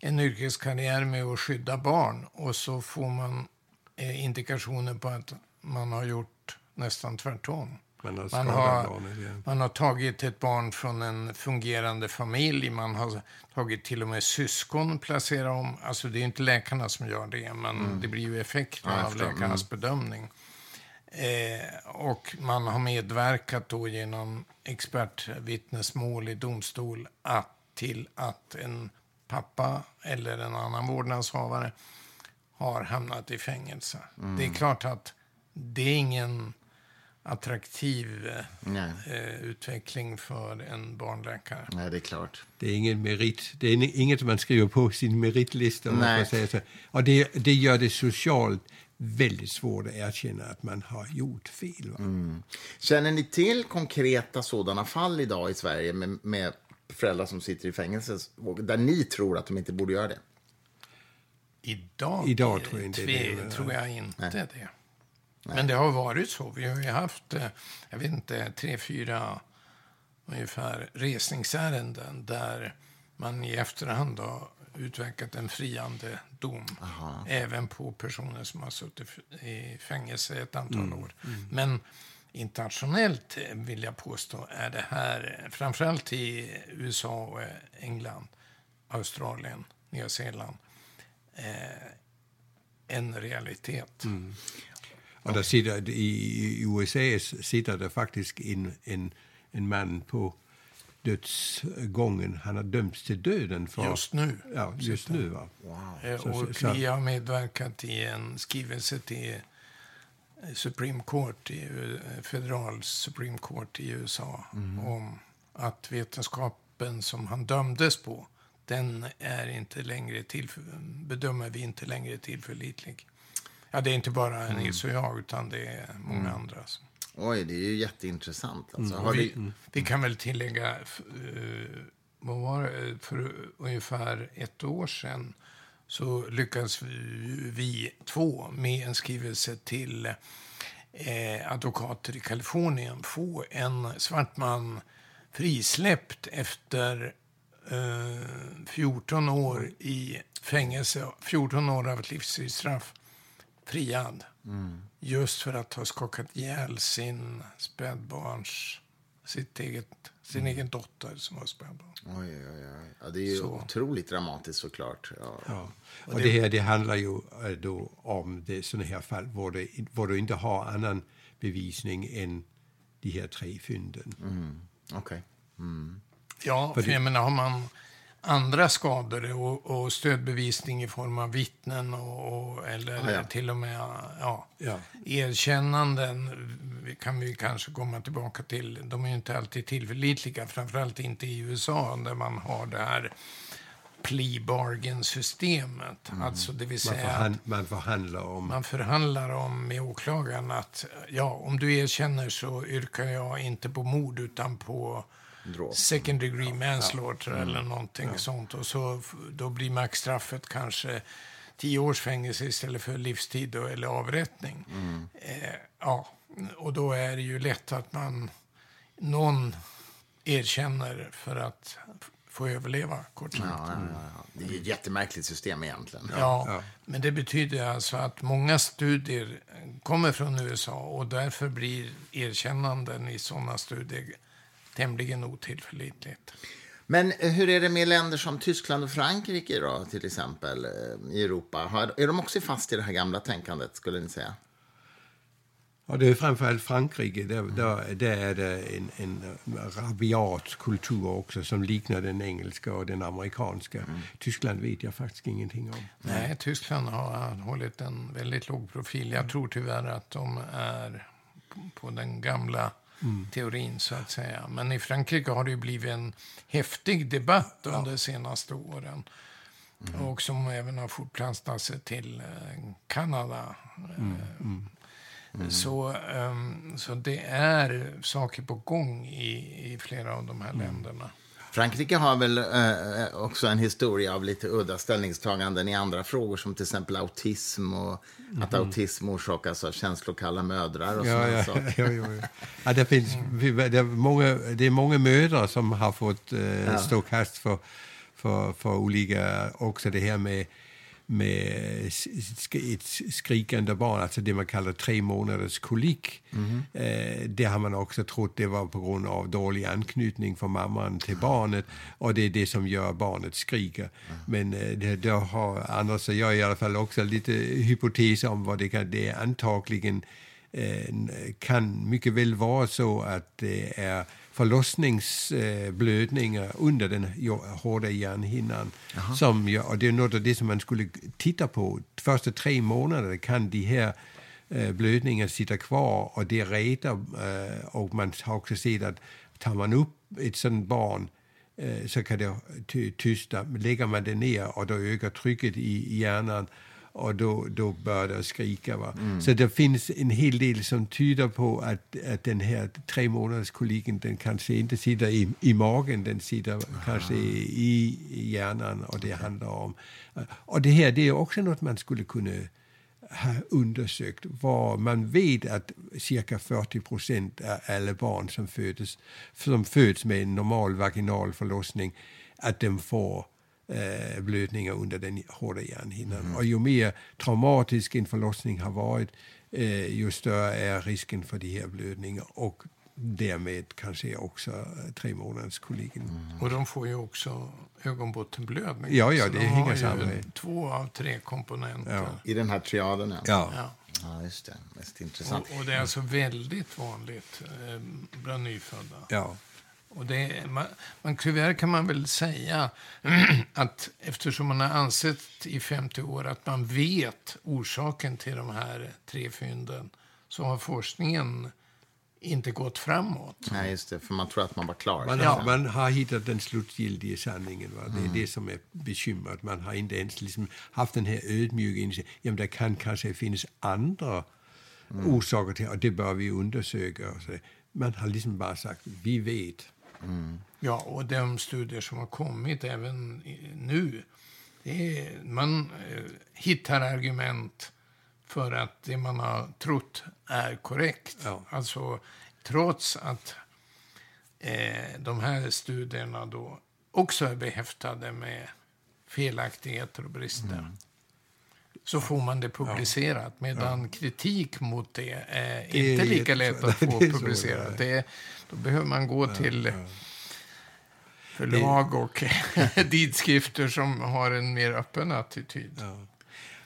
en yrkeskarriär med att skydda barn och så får man eh, indikationer på att man har gjort nästan tvärtom. Man har, man, har, man har tagit ett barn från en fungerande familj, man har tagit till och med syskon, placera om. Alltså det är inte läkarna som gör det, men mm. det blir ju effekten ja, av läkarnas mm. bedömning. Eh, och man har medverkat då genom expertvittnesmål i domstol att, till att en pappa eller en annan vårdnadshavare har hamnat i fängelse. Mm. Det är klart att det är ingen attraktiv eh, utveckling för en barnläkare. Nej, det är klart. Det är ingen merit. Det är inget man skriver på sin meritlista. Nej. Säga så. Och det, det gör det socialt väldigt svårt att erkänna att man har gjort fel. Mm. Känner ni till konkreta sådana fall idag i Sverige med, med föräldrar som sitter i fängelse där ni tror att de inte borde göra det? Idag, idag tror jag inte tve, det. Tror jag inte det. Nej. Men det har varit så. Vi har ju haft, eh, jag vet inte, tre, fyra ungefär resningsärenden där man i efterhand har utverkat en friande dom. Aha. Även på personer som har suttit i fängelse ett antal mm. år. Mm. Men internationellt eh, vill jag påstå är det här, eh, framförallt i USA och England, Australien, Nya Zeeland, eh, en realitet. Mm. Och där sitter, i, USA sitter det faktiskt en, en, en man på dödsgången. Han har dömts till döden. För, just nu. Ja, just nu. Va? Wow. Eh, och så, vi har medverkat i en skrivelse till eh, Supreme Court, i, eh, federal Supreme Court i USA mm. om att vetenskapen som han dömdes på, den är inte längre till, bedömer vi inte längre tillförlitlig. Ja, det är inte bara mm. Nils och jag, utan det är många mm. andra. Oj, det är ju jätteintressant. Alltså, mm. vi, mm. vi, kan väl tillägga, uh, vad var det, för ungefär ett år sedan så lyckades vi, vi två med en skrivelse till eh, advokater i Kalifornien få en svart man frisläppt efter eh, 14 år i fängelse, 14 år av ett livstidsstraff, friad. Mm. Just för att ha skakat ihjäl sin spädbarns, sitt eget, sin mm. egen dotter som var spädbarn. Oj, oj, oj. Ja, det är ju Så. otroligt dramatiskt såklart. Ja. ja. Och, och det, det, här det handlar ju eh, då om det, sådana här fall där det, var du inte har annan bevisning än de här tre fynden. Mm. Okej. Okay. Mm. Ja, för, för jag menar, har man andra skador och, och stödbevisning i form av vittnen och, och eller Ah, ja. till och med ja, Ja. erkännanden kan vi kanske komma tillbaka till. De är ju inte alltid tillförlitliga, framförallt inte i USA där man har det här plea bargain-systemet. Alltså det vill Man, säga att förhand, man förhandlar om... man förhandlar om med åklagaren att ja, om du erkänner så yrkar jag inte på mord utan på Dråp. second degree manslaughter eller någonting sånt. Och så, då blir maxstraffet kanske tio års fängelse istället för livstid då, eller avrättning. Eh, ja, och då är det ju lätt att man någon erkänner för att få överleva, kort sagt. Ja, ja, ja, ja. Det är ett jättemärkligt system egentligen. Ja, Ja. men det betyder alltså att många studier kommer från USA och därför blir erkännanden i sådana studier tämligen otillförlitligt. Men eh, hur är det med länder som Tyskland och Frankrike då, till exempel, eh, i Europa? Har, är de också fast i det här gamla tänkandet, skulle ni säga? Och det är framförallt Frankrike, där, där, där är det en, en rabiat kultur också som liknar den engelska och den amerikanska. Tyskland vet jag faktiskt ingenting om. Nej, Tyskland har hållit en väldigt låg profil. Jag tror tyvärr att de är på- på den gamla teorin, så att säga. Men i Frankrike har det ju blivit en häftig debatt under de senaste åren. Och som även har fortplantat sig till eh, Kanada. Eh, Så, ehm, så det är saker på gång i, i flera av de här länderna. Frankrike har väl eh, också en historia av lite udda ställningstaganden i andra frågor som till exempel autism och att autism orsakas av känslokalla mödrar och Ja, ja, saker. ja, ja, ja. ja, det, finns, det, är många, det är många mödrar som har fått eh, stå kast för, för, för olika, också det här med, med ett skrikande barn, alltså det man kallar tre månaders kolik. Eh, det har man också trott det var på grund av dålig anknytning från mamman till barnet och det är det som gör barnet skriker. Men eh, det, det har Anders och jag i alla fall också lite hypoteser om vad det kan, det är antagligen eh, kan mycket väl vara så att det är förlossningsblödningar under den hårda hjärnhinnan. Som gör, och det är något av det som man skulle titta på. Första tre månader kan de här eh, blödningarna sitta kvar och det retar. Eh, och man har också sett att tar man upp ett sådant barn eh, så kan det ty- tysta. Lägger man det ner och då ökar trycket i i hjärnan och då, då börjar det skrika. Va? Så det finns en hel del som tyder på att, att den här tre månaders koliken den kanske inte sitter i, i magen, den sitter kanske i, i hjärnan och det handlar om. Och det här det är också något man skulle kunna ha undersökt. Var man vet att cirka 40 procent av alla barn som föds, som föds med en normal vaginal förlossning, att de får eh, blödningar under den hårda hjärnhinnan. Och ju mer traumatisk en förlossning har varit, eh, ju större är risken för de här blödningarna och därmed kanske också eh, tre månaders koliken. Och de får ju också ögonbottenblödning. Ja, ja, det de hänger har ju samman. två av tre komponenter. Ja. I den här triaden, ja. Ja. Ja. Ja, just det. Mest intressant. Och, och det är alltså väldigt vanligt eh, bland nyfödda. Ja. Och det, man, man, tyvärr kan man väl säga att eftersom man har ansett i 50 år att man vet orsaken till de här tre fynden så har forskningen inte gått framåt. Nej, just det. För man tror att man var klar. Man, Ja. har, man har hittat den slutgiltiga sanningen. Va? Det är det som är bekymret. Man har inte ens liksom haft den här ödmjuka insikten. Jamen, det kan kanske finnas andra orsaker till och det bör vi undersöka. Man har liksom bara sagt, vi vet. Ja, och de studier som har kommit även nu, är, man eh, hittar argument för att det man har trott är korrekt. Ja. Alltså, trots att eh, de här studierna då också är behäftade med felaktigheter och brister. Så får man det publicerat, medan kritik mot det är Det är inte lika lätt att få det är publicerat. ja. Det, då behöver man gå till förlag och tidskrifter som har en mer öppen attityd. Ja.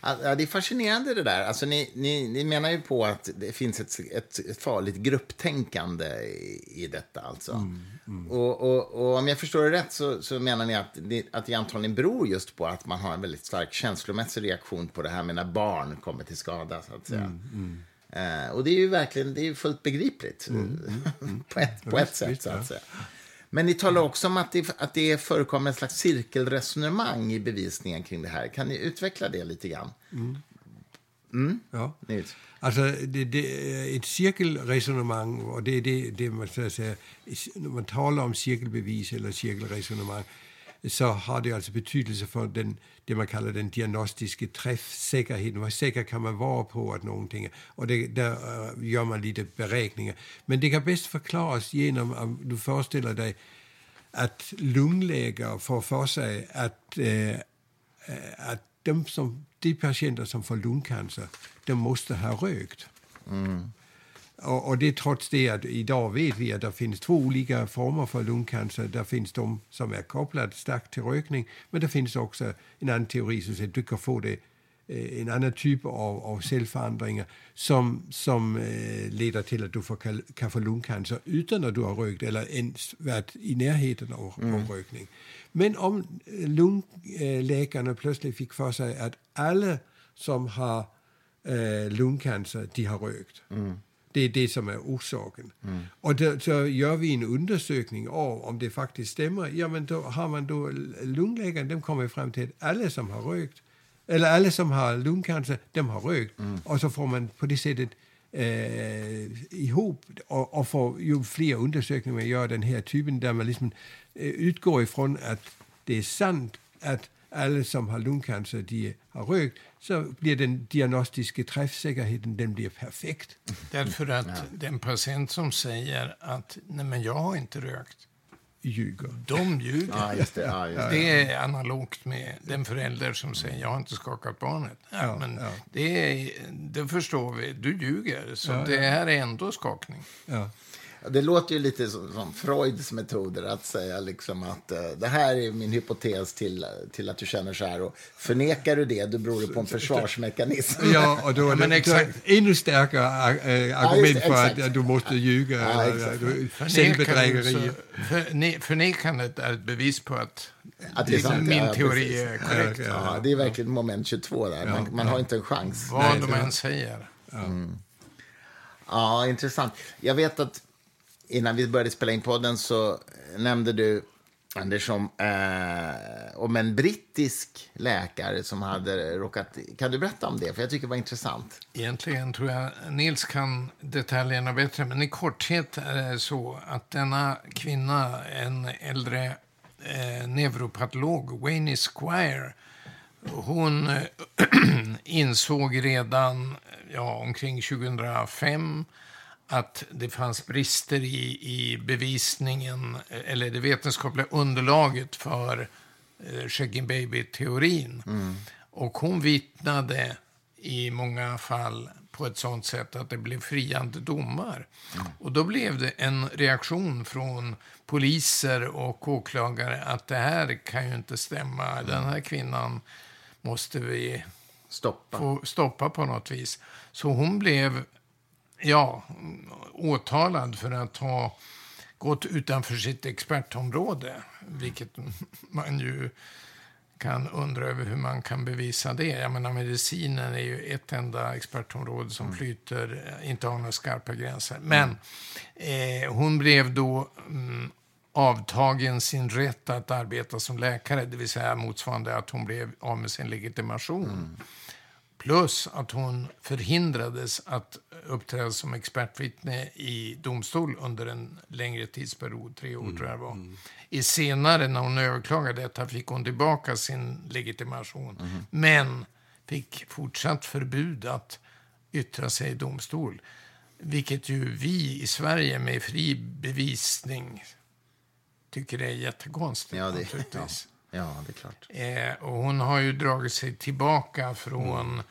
Ja, det är fascinerande det där. Alltså, ni, ni, ni menar ju på att det finns ett, ett, ett farligt grupptänkande i, i detta. Alltså. Mm, mm. Och, och, och, om jag förstår det rätt så, så menar ni att det, att det antagligen beror just på att man har en väldigt stark känslomässig reaktion på det här med när barn kommer till skada. Så att säga. Mm, mm. eh, och det är ju verkligen det är fullt begripligt mm, mm, på ett, på ett sätt. Så att säga. Men ni talar också om att det, att det förekommer en slags cirkelresonemang i bevisningen kring det här. Kan ni utveckla det lite grann? Mm. Mm? Ja. Nils. Alltså, det, det är ett cirkelresonemang, och det är det, det man, att säga, när man talar om cirkelbevis eller cirkelresonemang, så har det alltså betydelse för den, det man kallar den diagnostiska träffsäkerheten. Hur säker kan man vara på att någonting är? Och det, där uh, øh, gör man lite beräkningar. Men det kan bäst förklaras genom att du föreställer dig att lungläkare får för sig att, uh, øh, att de, som, de patienter som får lungcancer, de måste ha rökt. Mm. Och, och, det trots det att idag vet vi att det finns två olika former för lungcancer. Det finns de som är kopplade starkt till rökning, men det finns också en annan teori som säger att du kan få det, eh, en annan typ av, av cellförändringar som, som eh, leder till att du får, kan, kan få lungcancer utan att du har rökt eller ens varit i närheten av, mm. av rökning. Men om lungläkarna plötsligt fick för sig att alla som har eh, lungcancer, de har rökt. Mm det är det som är orsaken. Mm. Och då, så gör vi en undersökning av om det faktiskt stämmer. Ja, men då har man då lungläkaren, de kommer fram till att alla som har rökt, eller alla som har lungcancer, de har rökt. Mm. Och så får man på det sättet eh, ihop och, och får ju fler undersökningar man gör den här typen där man liksom eh, utgår ifrån att det är sant att alla som har lungcancer de har rökt så blir den diagnostiska träffsäkerheten den blir perfekt. Därför att ja. den patient som säger att nej men jag har inte rökt ljuger. De ljuger. Ja, just det. Ja, just det. det är analogt med den förälder som säger jag har inte skakat barnet. Ja, men Det, är, det förstår vi, du ljuger. Så det här är ändå skakning. Det låter ju lite som, som Freuds metoder att säga liksom att uh, det här är min hypotes till, till att du känner så här. Och förnekar du det, då beror det på en försvarsmekanism. Ja, och då är det ja, ännu starkare äh, argument ja, för att du måste ljuga. Ja, Självbedrägeri. För, förnekandet är ett bevis på att, att det är sant, min ja, teori är korrekt. Ja, det är verkligen moment 22 där. Man, man har inte en chans. Vad de än säger. Mm. Ja, intressant. Jag vet att innan vi började spela in podden så nämnde du, Anders, om, eh, om en brittisk läkare som hade råkat... Kan du berätta om det? För jag tycker det var intressant. Egentligen tror jag Nils kan detaljerna bättre, men i korthet är det så att denna kvinna, en äldre eh, neuropatolog, Wayne Squire, hon insåg redan ja, omkring 2005 att det fanns brister i, i bevisningen, eller det vetenskapliga underlaget för eh, Shagging Baby-teorin. Mm. Och hon vittnade i många fall på ett sånt sätt att det blev friande domar. Mm. Och då blev det en reaktion från poliser och åklagare att det här kan ju inte stämma. Mm. Den här kvinnan måste vi stoppa. få stoppa på något vis. Så hon blev ja, åtalad för att ha gått utanför sitt expertområde. Vilket man ju kan undra över hur man kan bevisa det. Jag menar, medicinen är ju ett enda expertområde som mm. flyter, inte har några skarpa gränser. Men eh, hon blev då mm, avtagen sin rätt att arbeta som läkare, det vill säga motsvarande att hon blev av med sin legitimation. Mm. Plus att hon förhindrades att uppträda som expertvittne i domstol under en längre tidsperiod, tre år mm. tror jag det var. Mm. I senare, när hon överklagade detta, fick hon tillbaka sin legitimation. Mm. Men fick fortsatt förbud att yttra sig i domstol. Vilket ju vi i Sverige med fri bevisning tycker är jättekonstigt. Ja, det, naturligtvis. Ja, det är klart. Eh, och hon har ju dragit sig tillbaka från, mm.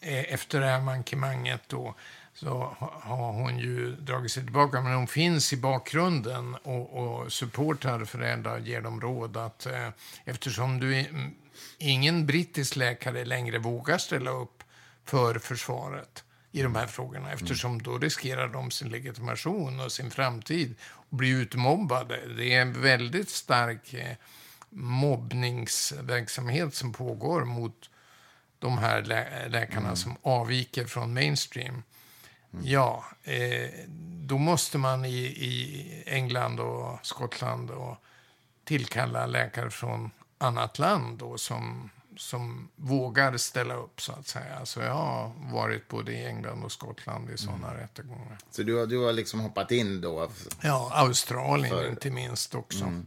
eh, efter det här mankemanget då, så har hon ju dragit sig tillbaka. Men hon finns i bakgrunden och, och supportar föräldrar, ger dem råd att eh, eftersom du ingen brittisk läkare längre vågar ställa upp för försvaret i de här frågorna eftersom då riskerar de sin legitimation och sin framtid och blir utmobbade. Det är en väldigt stark eh, mobbningsverksamhet som pågår mot de här lä läkarna mm. som avviker från mainstream. Mm. Ja, eh, då måste man i, i England och Skottland och tillkalla läkare från annat land då, som, som vågar ställa upp, så att säga. Alltså, jag har varit både i England och Skottland i sådana mm. rättegångar. Så du har, du har liksom hoppat in då? Ja, Australien för... inte minst också. Mm.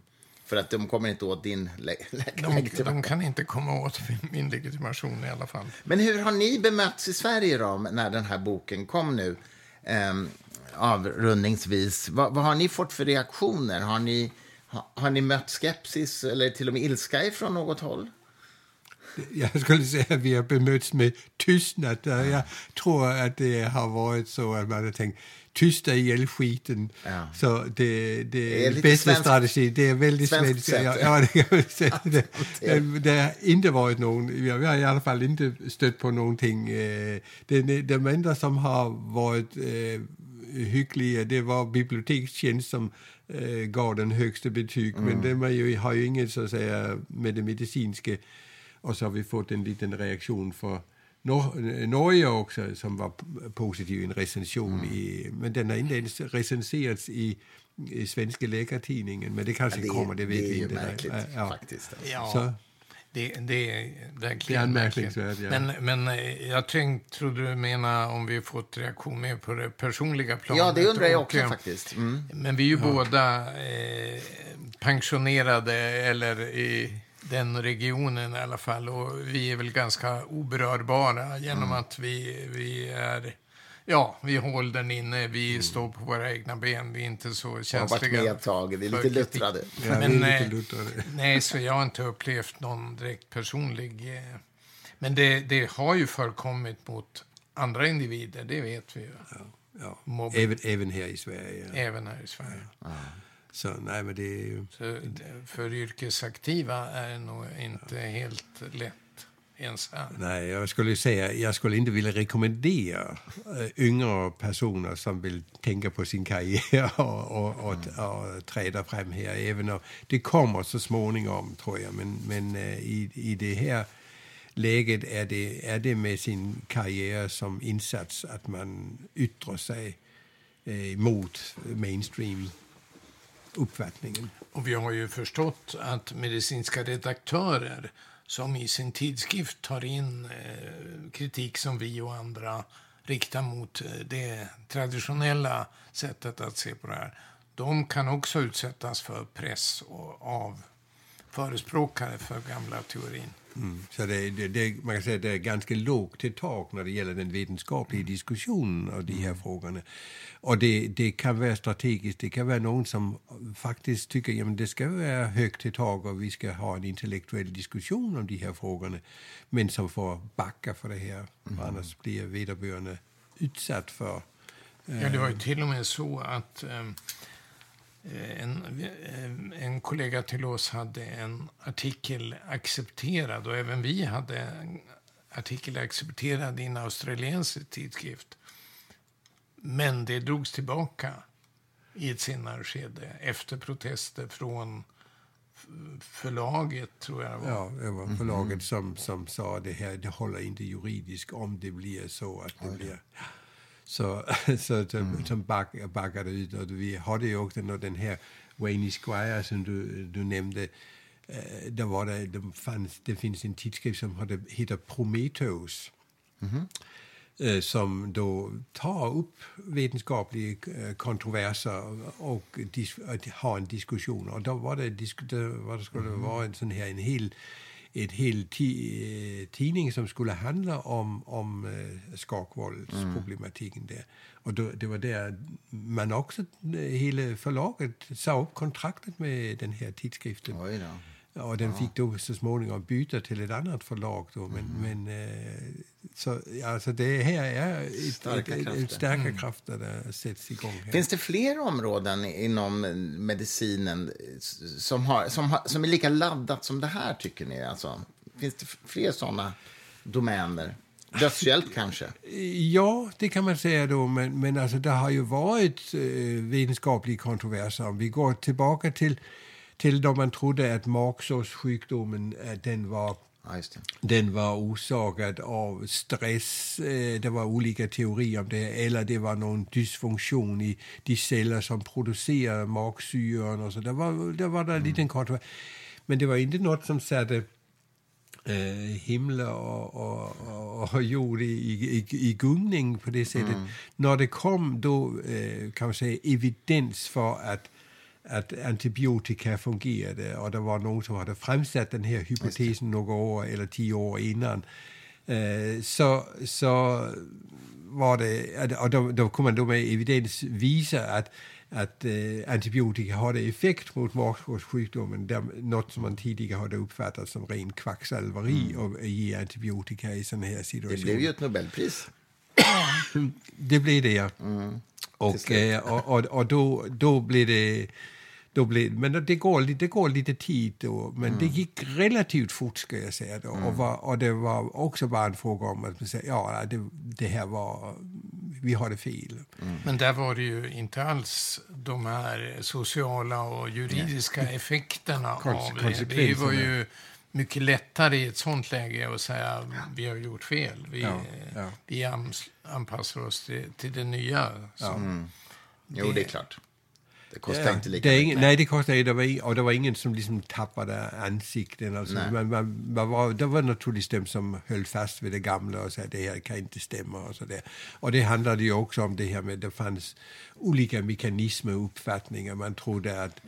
För att de kommer inte åt din le de, de kan inte komma åt min legitimation i alla fall. Men hur har ni bemötts i Sverige då, när den här boken kom nu? Um, avrundningsvis. Vad, vad har ni fått för reaktioner? Har ni, ha, har ni mött skepsis eller till och med ilska ifrån något håll? Jag skulle säga att vi har bemötts med tystnad. Jag tror att det har varit så att man har tänkt tysta ihjäl skiten. Ja. Så det, det, det är bästa svensk, strategi. Det är väldigt svenskt. Ja, ja, det, kan man säga. Det, det, det har inte varit någon, vi har i alla fall inte stött på någonting. Eh, det, de enda som har varit eh, hyggliga, det var bibliotekstjänst som eh, gav den högsta betyg. Mm. Men de ju, har ju inget så att säga med det medicinska. Och så har vi fått en liten reaktion för Nor Norge också som var positiv i en recension. Mm. I, men den har inte ens recenserats i, i svenska läkartidningen. Men det kanske ja, det, kommer, det vet det vi inte. Märkligt, ja. faktiskt. Ja. Så. Det, det är verkligen det är anmärkningsvärt. Ja. Men, men eh, jag tänkte, trodde du menade om vi fått reaktion mer på det personliga planet. Ja, det undrar jag också och, faktiskt. Mm. Men vi är ju ja. båda eh, pensionerade eller i den regionen i alla fall. Och vi är väl ganska oberörbara genom mm. att vi, vi är Ja, vi håller den inne, vi mm. står på våra egna ben, vi är inte så känsliga. Jag har varit med ett tag, vi är lite luttrade. Ja, men, lite eh, luttrade. nej, så jag har inte upplevt någon direkt personlig... Eh, men det, det har ju förekommit mot andra individer, det vet vi ju. Ja, ja. Även, även här i Sverige. Även här i Sverige. Ja. Så, nej, men det är ju... Så för yrkesaktiva är det nog inte helt lätt ens här. Nej, jag skulle säga, jag skulle inte vilja rekommendera äh, yngre personer som vill tänka på sin karriär och, och, och, mm. och träda fram här. Även om det kommer så småningom, tror jag. Men, men äh, i, i det här läget är det, är det med sin karriär som insats att man yttrar sig äh, mot mainstream uppfattningen. Och vi har ju förstått att medicinska redaktörer som i sin tidskrift tar in eh, kritik som vi och andra riktar mot eh, det traditionella sättet att se på det här. De kan också utsättas för press och, av förespråkare för gamla teorin. Mm. Så det, det, det, man kan säga att det är ganska lågt i tak när det gäller den vetenskapliga mm. diskussionen av de här mm. frågorna. Och det, det kan vara strategiskt, det kan vara någon som faktiskt tycker att det ska vara högt i tak och vi ska ha en intellektuell diskussion om de här frågorna. Men som får backa för det här, mm. annars blir vederbörande utsatt för... Ja, det var ju till och med så att Eh, en, eh, en kollega till oss hade en artikel accepterad och även vi hade en artikel accepterad i en australiensisk tidskrift. Men det drogs tillbaka i ett senare skede efter protester från förlaget, tror jag det var. Ja, det var förlaget mm. som, som sa det här, det håller inte juridiskt om det blir så att det blir... Så, så de, mm. de back, backade ut. Och vi hade ju också den här Wayne Squire som du, du nämnde. Uh, där var det, de fanns, det finns en tidskrift som hade, heter Prometheus. Mm -hmm. som då tar upp vetenskapliga uh, kontroverser och, dis, har en diskussion. Och då var det, det, vad det skulle mm -hmm. vara en sån här en hel ett helt tidning som skulle handla om, om uh, skakvåldsproblematiken mm. där. Och då, det var där man också, hela förlaget, sa upp kontraktet med den här tidskriften. Och den fick då så småningom byta till ett annat förlag. Då. Men, men eh, så, alltså det här är ett, Starka ett, krafter. ett starka krafter där sätts igång. Här. Finns det fler områden inom medicinen som, har, som, har, som är lika laddat som det här, tycker ni? Alltså, finns det fler sådana domäner? Dödshjälp kanske? Ja, det kan man säga då, men, men alltså, det har ju varit eh, vetenskapliga kontroverser. Om vi går tillbaka till, till då man trodde att magsårssjukdomen eh, den var den var orsakad av stress. Eh, Det var olika teorier om det. Eller det var någon dysfunktion i de celler som producerar magsyran. Och så. Det var, det var där en liten kontrovers. Men det var inte något som satte eh, himmel och, och, och, jord i, i, i gungning på det sättet. När det kom då, eh, kan man säga, evidens för att att antibiotika fungerade och det var någon som hade framsatt den här hypotesen några år eller tio år innan. Eh, så, så var det, och då, då kunde man då med evidens visa att, att eh, antibiotika hade effekt mot magsårssjukdomen, där- något som man tidigare hade uppfattat som ren kvacksalveri att ge antibiotika i sådana här Det situationer. blev ju ett Nobelpris. Det blev det, ja. Och, eh, och, och, och då, då blev det... Då blev, men det går, lite- det går lite tid då, men det gick relativt fort ska jag säga. Då. Och, var, och det var också bara en fråga om att man säger, ja, det, det här var, vi hade fel. Men där var det ju inte alls de här sociala och juridiska effekterna Kons- av det. Det var ju mycket lättare i ett sånt läge att säga vi har gjort fel. Vi, Ja, ja. vi anpassar oss till, till det nya. Så. Jo, det är klart. Det kostar Ja, inte lika det mycket. nej, det kostade inte. Det var, och det var ingen som liksom tappade ansikten. Alltså, man, man, man var, det var naturligtvis de som höll fast vid det gamla och sa att det här kan inte stämma. Och, så där. och det handlade ju också om det här med att det fanns olika mekanismer och uppfattningar. Man trodde att,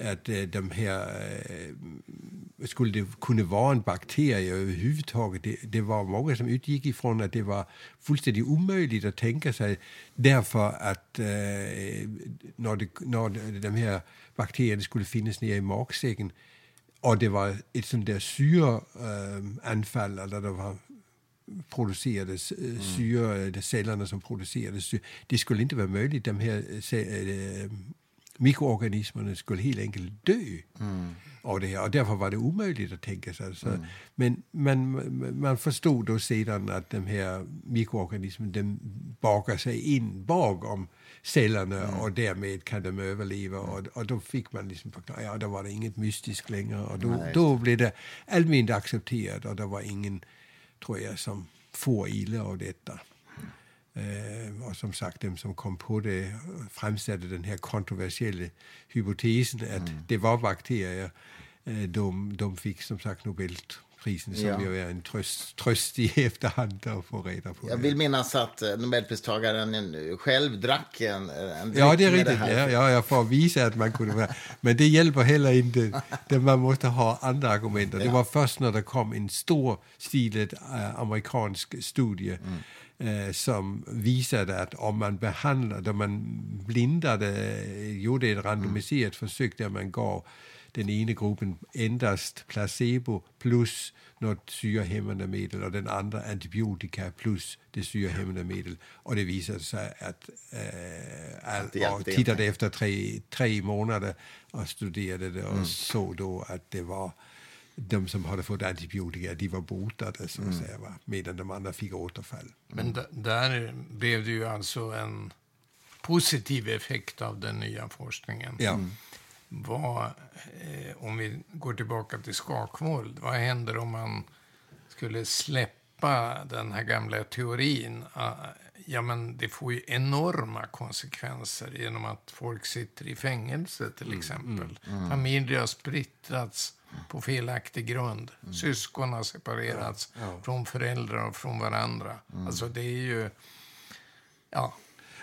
att eh, de här eh, skulle det kunna vara en bakterie överhuvudtaget. Det, det var många som utgick ifrån att det var fullständigt omöjligt att tänka sig därför att eh, när, det, när de här bakterierna skulle finnas nere i magsäcken och det var ett sånt där syreanfall, eh, eller det var producerades mm. syre, cellerna som producerades syre. Det skulle inte vara möjligt. De här mikroorganismerna skulle helt enkelt dö av det här. Och därför var det omöjligt att tänka sig. Så, Men man, man förstod då sedan att de här mikroorganismerna de bakar sig in bakom cellerna och därmed kan de överleva. Och, och då fick man liksom förklara, ja, då var det inget mystiskt längre. Och då, Nej, då blev det allmänt accepterat och det var ingen, tror jag, som får illa av detta. Eh, och som sagt, de som kom på det framställde den här kontroversiella hypotesen att det var bakterier. Eh, de, de fick som sagt Nobelprisen som Ja. ju är en tröst, tröst i efterhand att få reda på Jag det. vill minnas att eh, Nobelpristagaren eh, själv drack en, en Ja, det är riktigt. här. Ja, ja, jag får visa att man kunde vara... Men det hjälper heller inte. Det man måste ha andra argument. Och Det var först när det kom en stor stilet äh, amerikansk studie eh, som visade att om man behandlade, om man blindade, gjorde ett randomiserat försök där man gav den ena gruppen endast placebo plus något syrehämmande medel och den andra antibiotika plus det syrehämmande medel. Och det visade sig att eh, all, och tittade efter tre, tre månader och studerade det och såg då att det var de som hade fått antibiotika, de var botade så att säga, va? medan de andra fick återfall. Men d- där blev det ju alltså en positiv effekt av den nya forskningen. Ja. Vad, eh, om vi går tillbaka till skakvåld, vad händer om man skulle släppa den här gamla teorin? Ah, ja, men det får ju enorma konsekvenser genom att folk sitter i fängelse till exempel. Familjer har splittrats på felaktig grund. Syskon har separerats från föräldrar och från varandra. Alltså det är ju ja,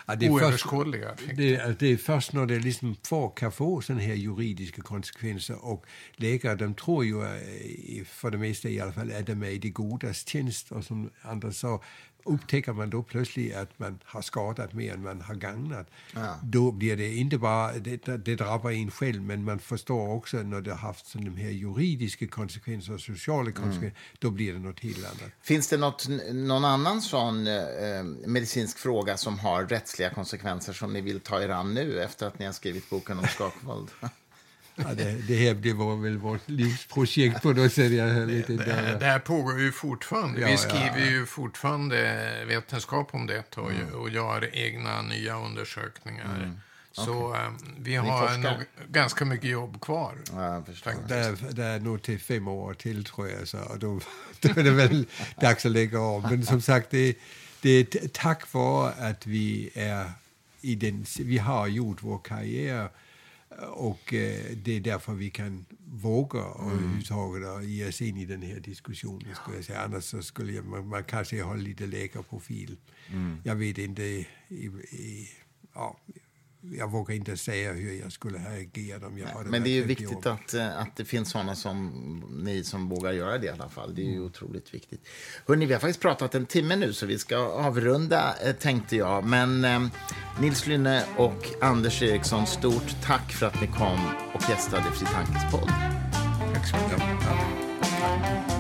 Ja, det är oöverskådliga effekter. Det, det är först när det liksom får, kan få sådana här juridiska konsekvenser och läkare de tror ju, eh, för det mesta i alla fall, att de är i det godas tjänst och som andra sa, upptäcker man då plötsligt att man har skadat mer än man har gagnat, ja. då blir det inte bara, det, det drabbar en själv, men man förstår också när det har haft de här juridiska konsekvenser och sociala mm. konsekvenser, mm. då blir det något helt annat. Finns det något, någon annan sån eh, medicinsk fråga som har rättsliga konsekvenser som ni vill ta er an nu efter att ni har skrivit boken om skakvåld? Ja, det, det, det var väl vårt livsprojekt på något sätt. Jag vet inte. Det, det här pågår ju fortfarande. Ja, Vi skriver ja. ju fortfarande vetenskap om det och, mm. och gör egna nya undersökningar. Mm. Så okay. um, vi har nog ganska mycket jobb kvar. Ja, det, är, det är nog till fem år till, tror jag. Så, då, då är det väl dags att lägga om. Men som sagt, det, det är tack vare att vi är i den... Vi har gjort vår karriär och eh, det är därför vi kan våga mm. överhuvudtaget ge oss in i den här diskussionen. Skulle jag säga. Annars så skulle jag, man, man kanske ha lite läkarprofil. Mm. Jag vet inte. I, i, ja, jag vågar inte säga hur jag skulle ha agerat om jag hade Men det är ju viktigt att, eh, att det finns såna som ni som vågar göra det i alla fall. Det är ju mm. otroligt viktigt. Hörrni, vi har faktiskt pratat en timme nu så vi ska avrunda eh, tänkte jag. Men eh, Nils Lynne och Anders Eriksson, stort tack för att ni kom och gästade Fri Tankes podd. Tack så mycket.